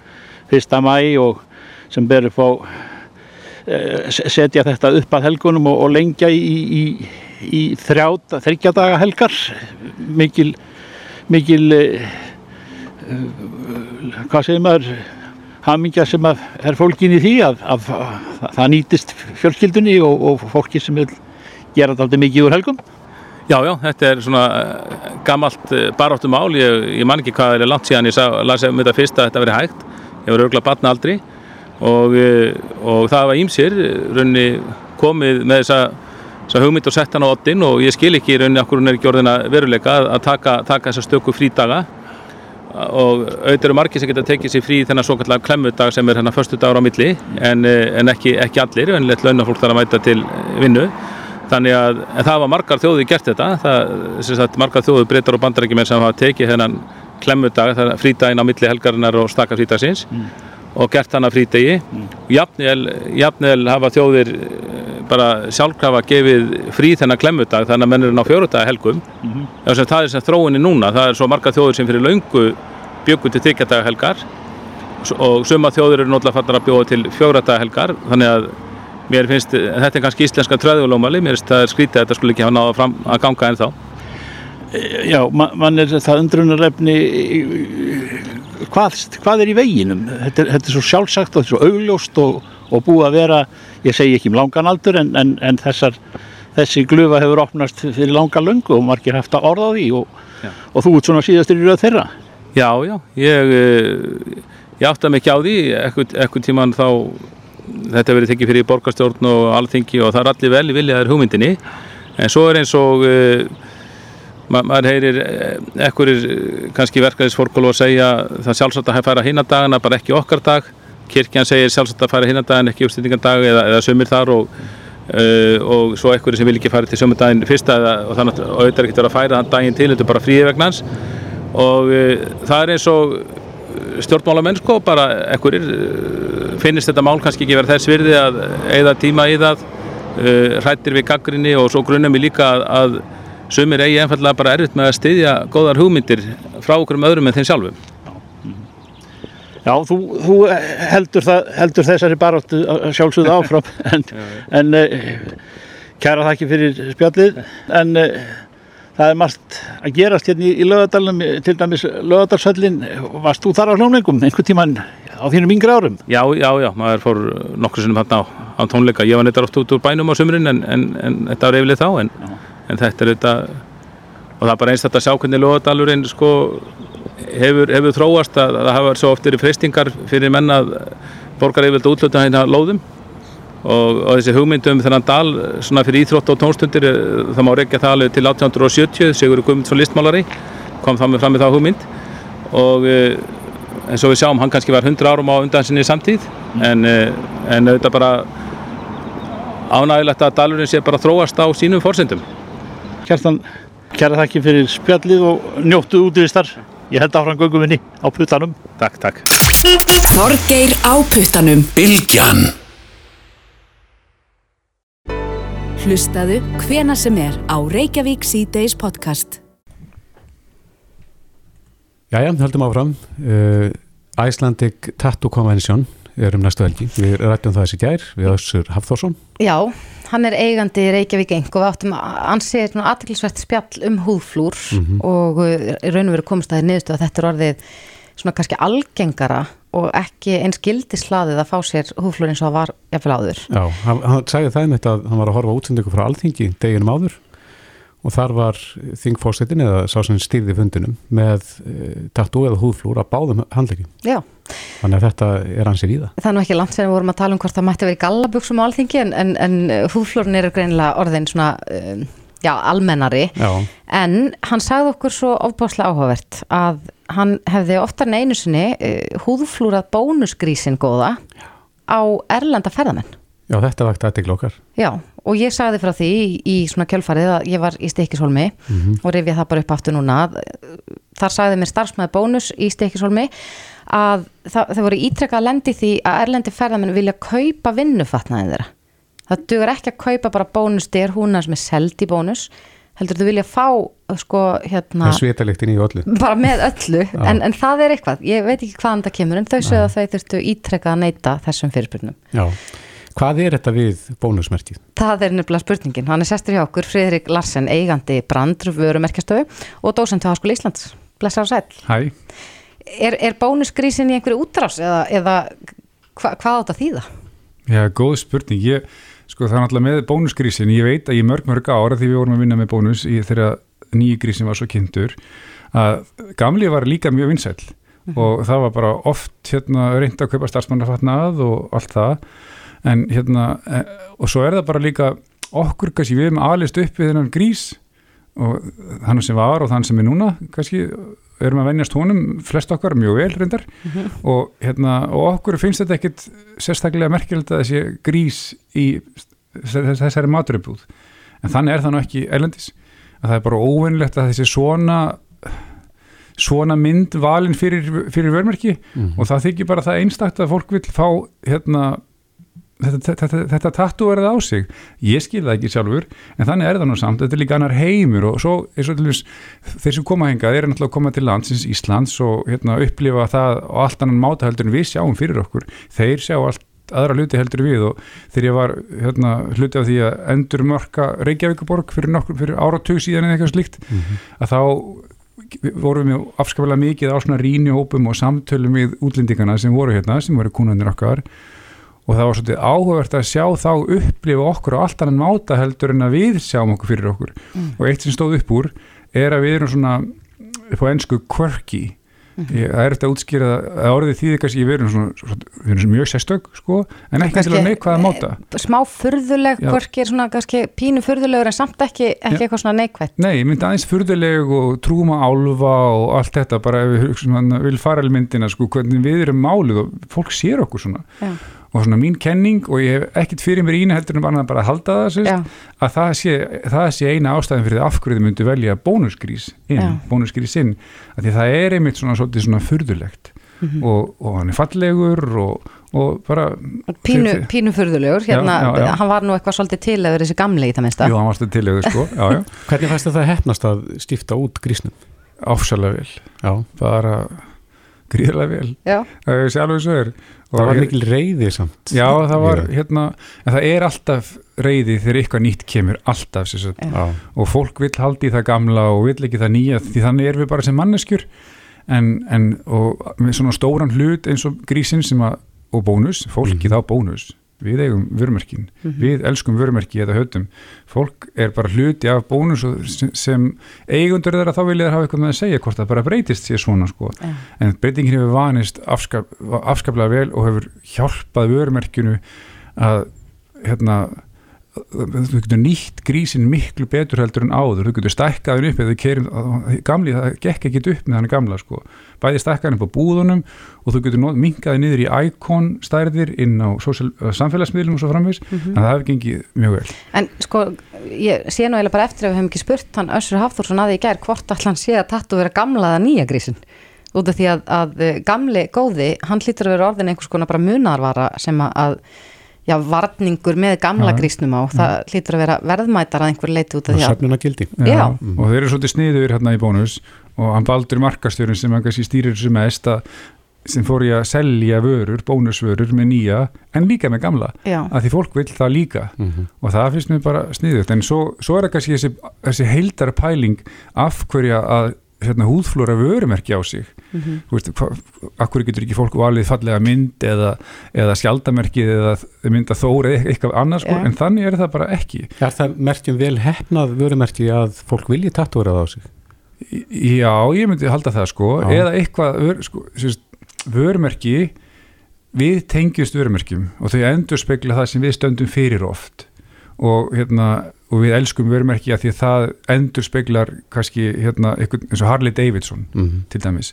fyrsta mæ og sem ber upp á eh, setja þetta upp að helgunum og, og lengja í, í, í þrjá, þryggja daga helgar. Mikil mikil eh, eh, hvað segir maður hamingja sem er fólkin í því að, að, að það nýtist fjölskyldunni og, og fólki sem vil gera þetta aldrei mikið úr helgum. Já, já, þetta er svona eh, gamalt baráttum mál, ég, ég man ekki hvað er langt síðan ég sá, las um þetta fyrst að þetta veri hægt, ég var örgulega batna aldrei og, og það var ímsir raunni komið með þessa, þessa hugmynd og sett hann á oddin og ég skil ekki raunni okkur hún er ekki orðina veruleika að, að taka, taka þessa stöku frídaga. Og auðvitað eru margir sem geta tekið sér frí þennan svo kallar klemmudag sem er hérna förstu dagur á milli en, eh, en ekki, ekki allir, en lett launafólk þarf að mæta til vinnu. Þannig að það var margar þjóði gert þetta. Það, margar þjóði breytar og bandarækjumenn sem hafa tekið þennan klemmudag frídaginn á milli helgarinnar og staka frídagsins. Mm. Og gert hann að frídegi mm. jafnvel hafa þjóðir bara sjálfkrafa gefið frí þennan klemmudag þannig að menn eru ná fjóruðdag helgum mm -hmm. það er sem þróinni núna það er svo margar þjóðir sem fyrir laungu bjöggu til þykjardaga helgar og suma þjóðir eru náttúrulega fattar að bjóða til fjóruðdag helgar þannig að mér finnst, þetta er kannski íslenska tröðulómali, mér finnst það er skrítið að þetta skulle ekki hafa náða fram að ganga en þá Já, man, man er það undrunarefni hvað, hvað er í veginum? Þetta er, þetta er svo sjálfsagt og þetta er svo augljóst og, og búið að vera, ég segi ekki um langan aldur en, en, en þessar, þessi glufa hefur opnast fyrir langa löngu og margir haft að orða á því og, og þú ert svona síðastur í rauð þeirra. Já, já, ég, ég átta mikið á því, ekkert tíman þá þetta verið tekið fyrir borgarstjórn og alþingi og það er allir vel í viljaðar hugmyndinni. En svo er eins og uh, ma maður heyrir ekkurir kannski verkefnisfórkólu að segja það sjálfsagt að færa hinadagana bara ekki okkar dag. Kirkjan segir sjálfsagt að færa hinadagana ekki uppstýtingandag eða, eða sömur þar og, uh, og svo ekkurir sem vil ekki færa til sömurdagin fyrsta eða, og þannig að auðvitað verið að færa þann daginn til þetta er bara fríi vegnans og uh, það er eins og stjórnmálamenn sko, bara ekkurir finnist þetta mál kannski ekki verið þess virði að eigða tíma í það uh, hrættir við gaggrinni og svo grunnum við líka að, að sumir eigi einfallega bara erfitt með að styðja góðar hugmyndir frá okkur um öðrum en þeim sjálfum. Já, þú, þú heldur, það, heldur þessari baróttu sjálfsögðu áfram. En, en uh, kæra það ekki fyrir spjallið. En uh, það er margt að gerast hérna í, í lögadalunum, til dæmis lögadalsöllin, varst þú þar á hljóningum einhvern tíman á þínum yngri árum? Já, já, já, maður fór nokkur sinnum hérna á, á tónleika, ég var neitt oft út úr bænum á sömurinn en, en, en þetta var yfirlega þá en, en þetta er þetta og það er bara einst að sjá hvernig lögadalurinn sko hefur, hefur þróast að, að það hafa svo oft verið freystingar fyrir menna borgar yfirlega útluta hérna lóðum. Og, og þessi hugmyndum þennan dal svona fyrir íþrótt og tónstundir það má reykja það alveg til 1870 Sigur Guðmundsson listmálari kom það með fram með það hugmynd. Og eins og við sjáum hann kannski var 100 árum á undan sinni samtíð. En, en auðvitað bara ánægilegt að dalurinn sé bara þróast á sínum fórsendum Kjartan, kæra þakki fyrir spjallið og njóttu útvistar ég held áfram göngum á puttanum Takk, takk Þorgeir á puttanum Bilgjan Hlustaðu hvena sem er á Reykjavík C-Days podcast. Jæja, höldum áfram. Uh, Icelandic Tattoo Convention er um næstu helgi. Við rættum það þessi gær við Össur Hafþórsson. Já, hann er eigandi Reykjavík Eng og við áttum að ansið aðtilsvært spjall um húðflúr mm -hmm. og raun og veru komst að þið niðurstu að þetta er orðið svona kannski algengara og ekki eins gildislaðið að fá sér húflur eins og það var jafnvel áður. Já, hann, hann sagði það einmitt að hann var að horfa útsendingu frá alþingi deginum áður og þar var þingfórsetin eða sá sem stýrði fundinum með e, tattoo eða húflúr að báðum handleikin. Já. Þannig að þetta er hansir í það. Það er nú ekki langt sem við vorum að tala um hvort það mætti verið gallabugsum á alþingi en, en, en húflúrin eru greinilega orðin svona... Um, já, almennari já. en hann sagði okkur svo ofbáslega áhugavert að hann hefði oftar en einu sinni uh, húðflúrað bónusgrísin góða á erlenda ferðamenn Já, þetta vakt aðtegl okkar. Já, og ég sagði frá því í, í svona kjölfarið að ég var í Stikishólmi mm -hmm. og rifið það bara upp aftur núna þar sagði mér starfsmæði bónus í Stikishólmi að það, það voru ítrekkað að lendi því að erlendi ferðamenn vilja kaupa vinnufatnaðin þeirra. Það dugur ekki að kaupa bara bónus styr húnna sem er seld í bónus heldur þú vilja fá sko hérna svitaliktin í öllu. Bara með öllu, en, en það er eitthvað. Ég veit ekki hvaðan það kemur en þau sögðu að þau þurftu ítrekka að neyta þessum fyrirspurnum. Já, Hvað er þetta við bónusmerkið? Það er nefnilega spurningin. Hann er sestur hjá okkur, Friðrik Larsen, eigandi brandr vörumerkjastöðu og dósent á Háskóli Íslands. Blessar og sæl. Hæ, Er, er bónusgrísin í einhverju útrás eða, eða hva, hvað átt að þýða? já, góð spurning. Ég, sko, það er náttúrulega með bónusgrísin. Ég veit að ég mörg mörg ára því við vorum að vinna með bónus í þegar nýji grísin var svo kynntur að gamli var líka mjög vinsæll og það var bara oft hérna reynd að kaupa starfsmannafatnað og allt það en hérna e, og svo er það bara líka okkur kannski við erum alist upp við þennan grís og hann sem var og þann sem er núna kannski erum að venjast honum flest okkar mjög vel reyndar. Og, hérna, og okkur finnst þetta ekkit sérstaklega merkilegt að þessi grís í þess- þessari maturubúð en þannig er það nú ekki erlendis. Að það er bara óvinnlegt að þessi svona svona mynd valin fyrir, fyrir vörmerki og það þykir bara það einstakt að fólk vil fá hérna þetta, þetta, þetta tattu verið á sig. Ég skil það ekki sjálfur en þannig er það nú samt, þetta er líka annar heimur og svo er svo til þess, þeir sem koma hingað eru náttúrulega að koma til landsins Íslands og hérna, upplifa það og allt annan máta heldur en við sjáum fyrir okkur. Þeir sjá allt aðra hluti heldur við og þegar ég var hérna, hluti af því að endur mörka Reykjavíkuborg fyrir, nokkur, fyrir áratug síðan eða eitthvað slíkt að þá vorum við afskaplega mikið á svona rínihópum og samtölum við útlendingana sem voru hérna, sem voru kúnanir okkar og það var svolítið áhugavert að sjá þá upplifa okkur á allt annan máta heldur en að við sjáum okkur fyrir okkur. Og eitt sem stóð upp úr er að við erum svona upp á ennsku quirky. Ég, það er þetta að útskýra að orðið þýðir kannski við erum svona, svona, við erum svona mjög sérstök sko, en ekki til að neikvæða máta. Smá furðuleg, Já. hvorki er svona kannski pínu furðulegur en samt ekki, ekki eitthvað svona neikvætt. Nei, ég myndi aðeins furðuleg og trúum á álfa og allt þetta bara ef við vil fara alveg myndina sko, hvernig við erum málið og fólk sér okkur svona. Já. Og svona mín kenning og ég hef ekkit fyrir mér ína heldur en bara bara að halda það sérst, Já. að það sé, það sé eina ástæðin fyrir því af hverju þið myndu velja bónusgrís inn, Já. bónusgrís inn að því það er einmitt svona svolítið svona furðulegt Mhm. og, og hann er fallegur og, og bara Pínu, þið- pínu furðulegur, Já, hérna, já, já. hann var nú eitthvað svolítið til að vera þessi gamli í það minnsta. Jú, hann varstu tilegu sko, já, já Hvernig fæst það hefnast að stifta út grísnum? Áfsalega vel Já, bara gríðarlega vel Er er Og það var mikil reyði samt Já, það var hérna en það er alltaf reyði þegar eitthvað nýtt kemur alltaf. Já. og fólk vill haldi það gamla og vill ekki það nýja því þannig erum við bara sem manneskjur en, en og með svona stóran hlut eins og grísin sem að og bónus, fólkið á bónus við eigum vörumerkin, við elskum vörumerki eða höfum, fólk er bara hluti af bónus sem, eigundur þeirra þá vilja þeir hafa eitthvað með að segja hvort það bara breytist sér svona sko. Já. en breytingin hefur vanist afskap, afskaplega vel og hefur hjálpað vörumerkinu að hérna þú getur nýtt grísin miklu betur heldur en áður, þú getur stækkaðin upp eða þú keirum, gamli, það gekk ekki upp með hann gamla sko, bæði stækkaðin upp á búðunum og þú getur minkaði niður í íkon stærðir inn á social, uh, samfélagsmiðlum og svo framvis, en það hefur gengið mjög vel. En sko, ég sé nú eiginlega bara eftir að við hefum ekki spurt hann Össur Hafþórsson að í gær hvort allan sé að tattu vera gamla eða nýja grísin. Út af því að, að eh, gamli góði, hann hlýtur að vera orðin einhvers konar bara munarvara sem að já, varningur með gamla Já. grísnum á, það hlýtur að vera verðmætar að einhver leiti út af því að söfnuna gildi Já. og þeir eru svolítið sniður hérna í bónus og hann baldur markastjörun sem hann kannski stýrir þessu mest að sem fór í að selja vörur, bónusvörur með nýja en líka með gamla. Já. að því fólk vill það líka. Og það finnst mér bara sniðugt. En svo, svo er það kannski þessi, þessi heildara pæling af hverja að hérna, húðflóra vörumerki á sig Mhm. þú veist, akkur getur ekki fólk valið fallega mynd eða, eða skjaldamerkið eða mynda þóra eða eitthvað annars sko, Já. en þannig er það bara ekki Er það merkjum vel hefnað vörumerki að fólk vilji tattúrað á sig? Já, ég myndi halda það sko Já. eða eitthvað vör, sko, sérst, vörumerki við tengjumst vörumerkjum og þau endur spekla það sem við stöndum fyrir oft og, hérna, og við elskum vörumerki að því að það endur speklar kannski hérna, eitthvað, eins og Harley Davidson Mhm. til dæmis.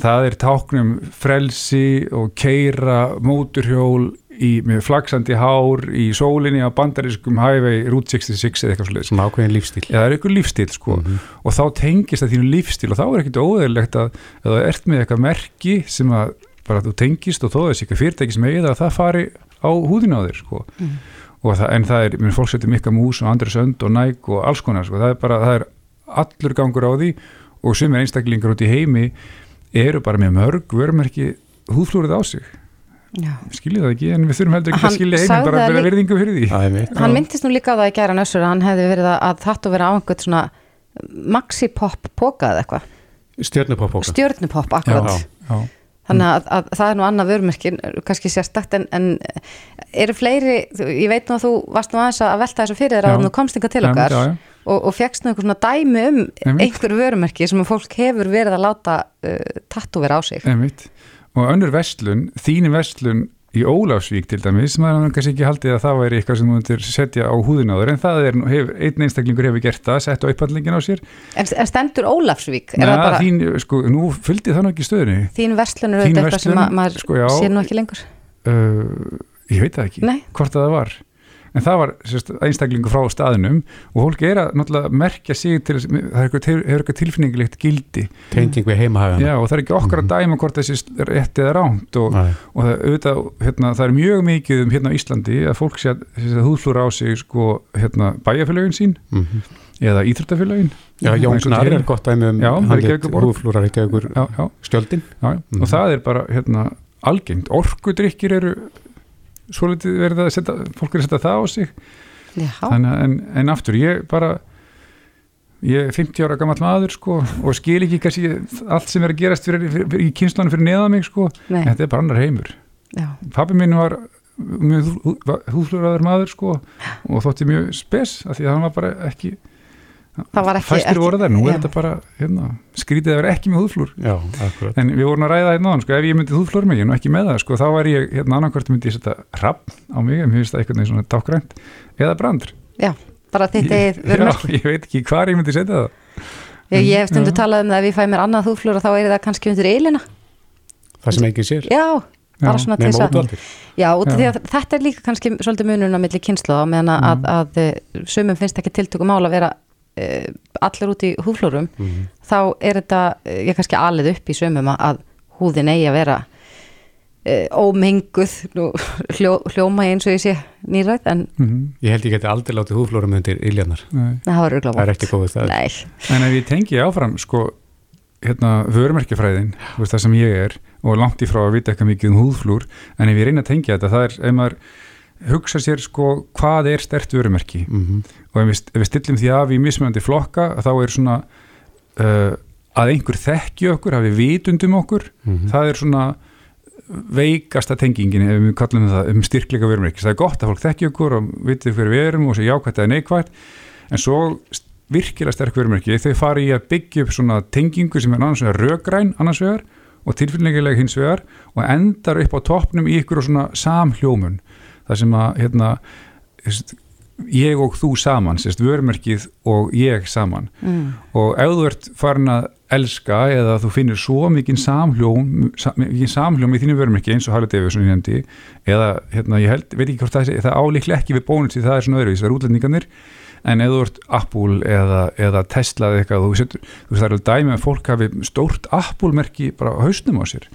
Það er táknum frelsi og keira móturhjól í, með flaksandi hár í sólinni á bandarískum highway Route 66 eða eitthvað svolítið Svona ákveðin lífstíl Já, það er eitthvað lífstíl sko. Og þá tengist það þínu lífstíl og þá er ekkit óðurlegt að ef þú ert með eitthvað merki sem að bara þú tengist og þó þessi eitthvað fyrirtæki sem eigið að það fari á húðina á þér sko. Og það, en það er, minn fólk setur mikka mús og Andres Önd og Nike og alls konar sko, það er bara, það er allur gangur á því og sumir einstaklingar út í heimi eru bara með mörg vörumerki húðflúrið á sig Já. skiljið það ekki, en við þurfum heldur ekki Hann að skilja heiminn bara að vera virðingu fyrir því er mitt. Hann myndist nú líka á það í gæra nössur að hann hefði verið að, að þetta vera á einhvern svona maxi-pop póka eða eitthvað, Stjörnupopóka. stjörnupopp akkurat. Já, já. Þannig að, að það er nú annað vörumerkin, kannski sérstakt, en, en eru fleiri, ég veit nú að þú varst nú aðeins að velta þessu fyrir þér að þú komst inga til okkar já, já. og, og fegst nú einhver svona dæmi um Einmitt. einhver vörumerki sem að fólk hefur verið að láta uh, tattúvera á sig. Einmitt. og önnur vestlun, þín vestlun í Ólafsvík til dæmis maður hann kannski ekki haldið að það væri eitthvað sem þú myndir setja á þér en það er, hefur, einn einstaklingur hefur gert það sett á upphandlingin á sér. En, en stendur Nei, það bara þín, sko, nú fylgdi það nú ekki stöðunni. Þín verslun er auðvitað eitthvað sem maður sko, sér nú ekki lengur? uh, ég veit það ekki Nei. hvort að það var en það var sérst, einstaklingu frá staðinum og fólk er að merkja sig til þess- það er hefur eitthvað tilfinningilegt gildi Tenging við heimahagana. Já, og það er ekki okkar að dæma hvort þessi rétt eða ránt og, og það, auðvitað, hérna, það er mjög mikið um hérna á Íslandi að fólk sé að, að húðflúra á sig sko, hérna, bæjarfélögin sín Mhm. eða íþróttafélögin Já, Jón Snar er gott dæmi um Já, hann lit Reykjavíkurborg. húflúrar Reykjavíkur já, já, skjöldin. já, Mhm. og það er bara hérna, algengt, orkudrykkir eru svolítið verið að setja fólk er að setja það á sig. Þannig, en, en aftur, ég bara ég er 50 ára gammal maður sko, og skil ekki kannski allt sem er að gerast fyrir, fyrir, fyrir, í kynslunum fyrir neðan mig sko. Nei. þetta er bara annar heimur. Já, pappi minn var mjög húfluraður maður sko, og þótti mjög spes af því að hann var bara ekki... fæstir ekki voru þær, nú er já. þetta bara hérna, skrítið að vera ekki með húðflúr Já, en við vorum að ræða hérna áðan, sko, ef ég myndi húðflúra mig og ekki með það, sko, þá var ég hérna annarkvort myndi ég setja rapp á mig, en mér finnst það eitthvað svona dákgrænt, eða brandr Já, bara þitt Ég- eigið vörumerki. Já, ég veit ekki hvar ég myndi setja það Ég, ég hef stundu Já. talað um það ef ég fæ mér annað húflúra þá er það kannski undir eilina. Það sem enginn sér. Já, bara svona til Nefn þess að... ódvaldir. Já, út af Já. því að þetta er líka kannski svolítið munun á milli kynslu á meðan að, Mm. að, að sumum finnst ekki tiltökum mál að vera allir út í húflúrum Mhm. þá er þetta, uh, ég kannski alið upp í sumum að, að húðin eigi að vera uh, ómenguð nú, hljó, hljóma eins og ég sé nýræð en Mhm, Ég held ég geti aldrei látið húflúrum undir iljanar. nei. það var örgulega Það er ekki góðið það. Nei, En ef ég tengi áfram sko, hérna, vörumerkjafræðin þú veist það sem ég er og langt í frá að vita eitthvað mikið um húðflúr en ef ég reyna að tengja þetta, það er ef maður hugsa sér sko hvað er stert vörumerki Mhm. Og ef við, ef við stillum því af í mismunandi flokka þá er svona uh, að einhver þekki okkur, hafi vitundum okkur Mhm. það er svona veikasta tengingin ef við kallum það um styrkleika vörumerki það er gott að fólk þekki okkur og viti hver við erum og sé jákvæmt eða neikvæmt en svo virkilega sterk vörumerki þau fari í að byggja upp svona tengingu sem er annars vegar röggræn annars vegar og tilfinningilega hins vegar og endar upp á toppnum í ykkur og svona samhljómun það sem að hérna, ég og þú saman, sérst, vörumerkið og ég saman. Mm. og ef þú ert farin að elska eða þú finnir svo mikinn samhljóm sa- mikinn samhljóm í þínu vörumerki eins og Harley Davidson ég nefndi eða hérna, ég held, veit ekki hvort það sé það álíklega ekki við bónus því það er svona öðruvís, það er útlendingarnir. En ef þú ert Apple eða, eða Tesla eða eitthvað, þú veist það er alveg dæmi að fólk hafi stórt Apple merki bara á hausnum á sér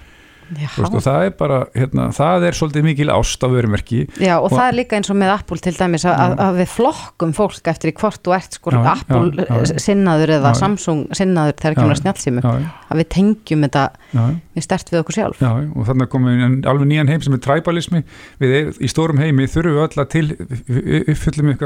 veist, og það er bara, hérna, það er svolítið mikil ást á vörumerki Já, og, Og- það er líka eins og með Apple til dæmis að, að, við flokkum fólk eftir í hvort þú ert sko Já, Apple já, já. sinnaður eða. Samsung sinnaður þegar Já, kemur að já. snjálfsímu já, já, að við tengjum þetta stert við okkur sjálf. Já, og þannig komum við alveg nýjan heim sem er tribalismi, við er, í stórum heimi þurfum við öll að til uppfyllum við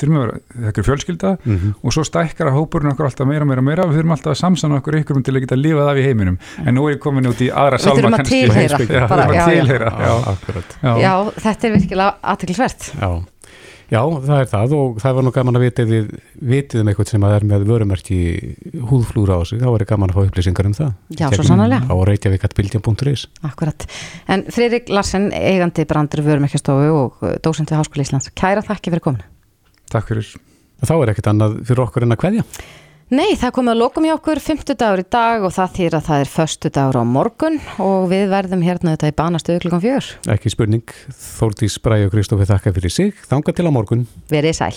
þurfum að vera, þetta er fjölskylda Mhm. og svo stækkar að hópurinn okkur alltaf meira, meira, meira, við þurfum alltaf að samsana okkur ykkur til að geta lifað af í heiminum. En nú er ég komin út í aðra Við salma þurfum að kannski. tilheyra, já, við bara, þurfum já, að tilheyra Já, já, já, Já, þetta er virkilega aðteklisvert Já. Já, það er það og það var nú gaman að vita ef við vitið um eitthvað sem að er með vörumerki húðflúra á sig, þá er gaman að fá upplýsingar um það. Já, svo sannarlega. Á reykjavík.bildjan.is Akkurat. En Friðrik Larsen, eigandi brandur vörumerkjastofu og uh, dósent við Háskóli Íslands, kæra þakki fyrir komin Takk fyrir Þá er ekkert annað fyrir okkur en að kveðja. Nei, það komið að lokum hjá okkur 50 dagur í dag og það þýr að það er föstu dagur á morgun og við verðum hérna þetta í banastöðu klukkan fjör. Ekki spurning, Þórdís Bræði og Kristófi þakka fyrir sig, þanga til á morgun. Verið sæl.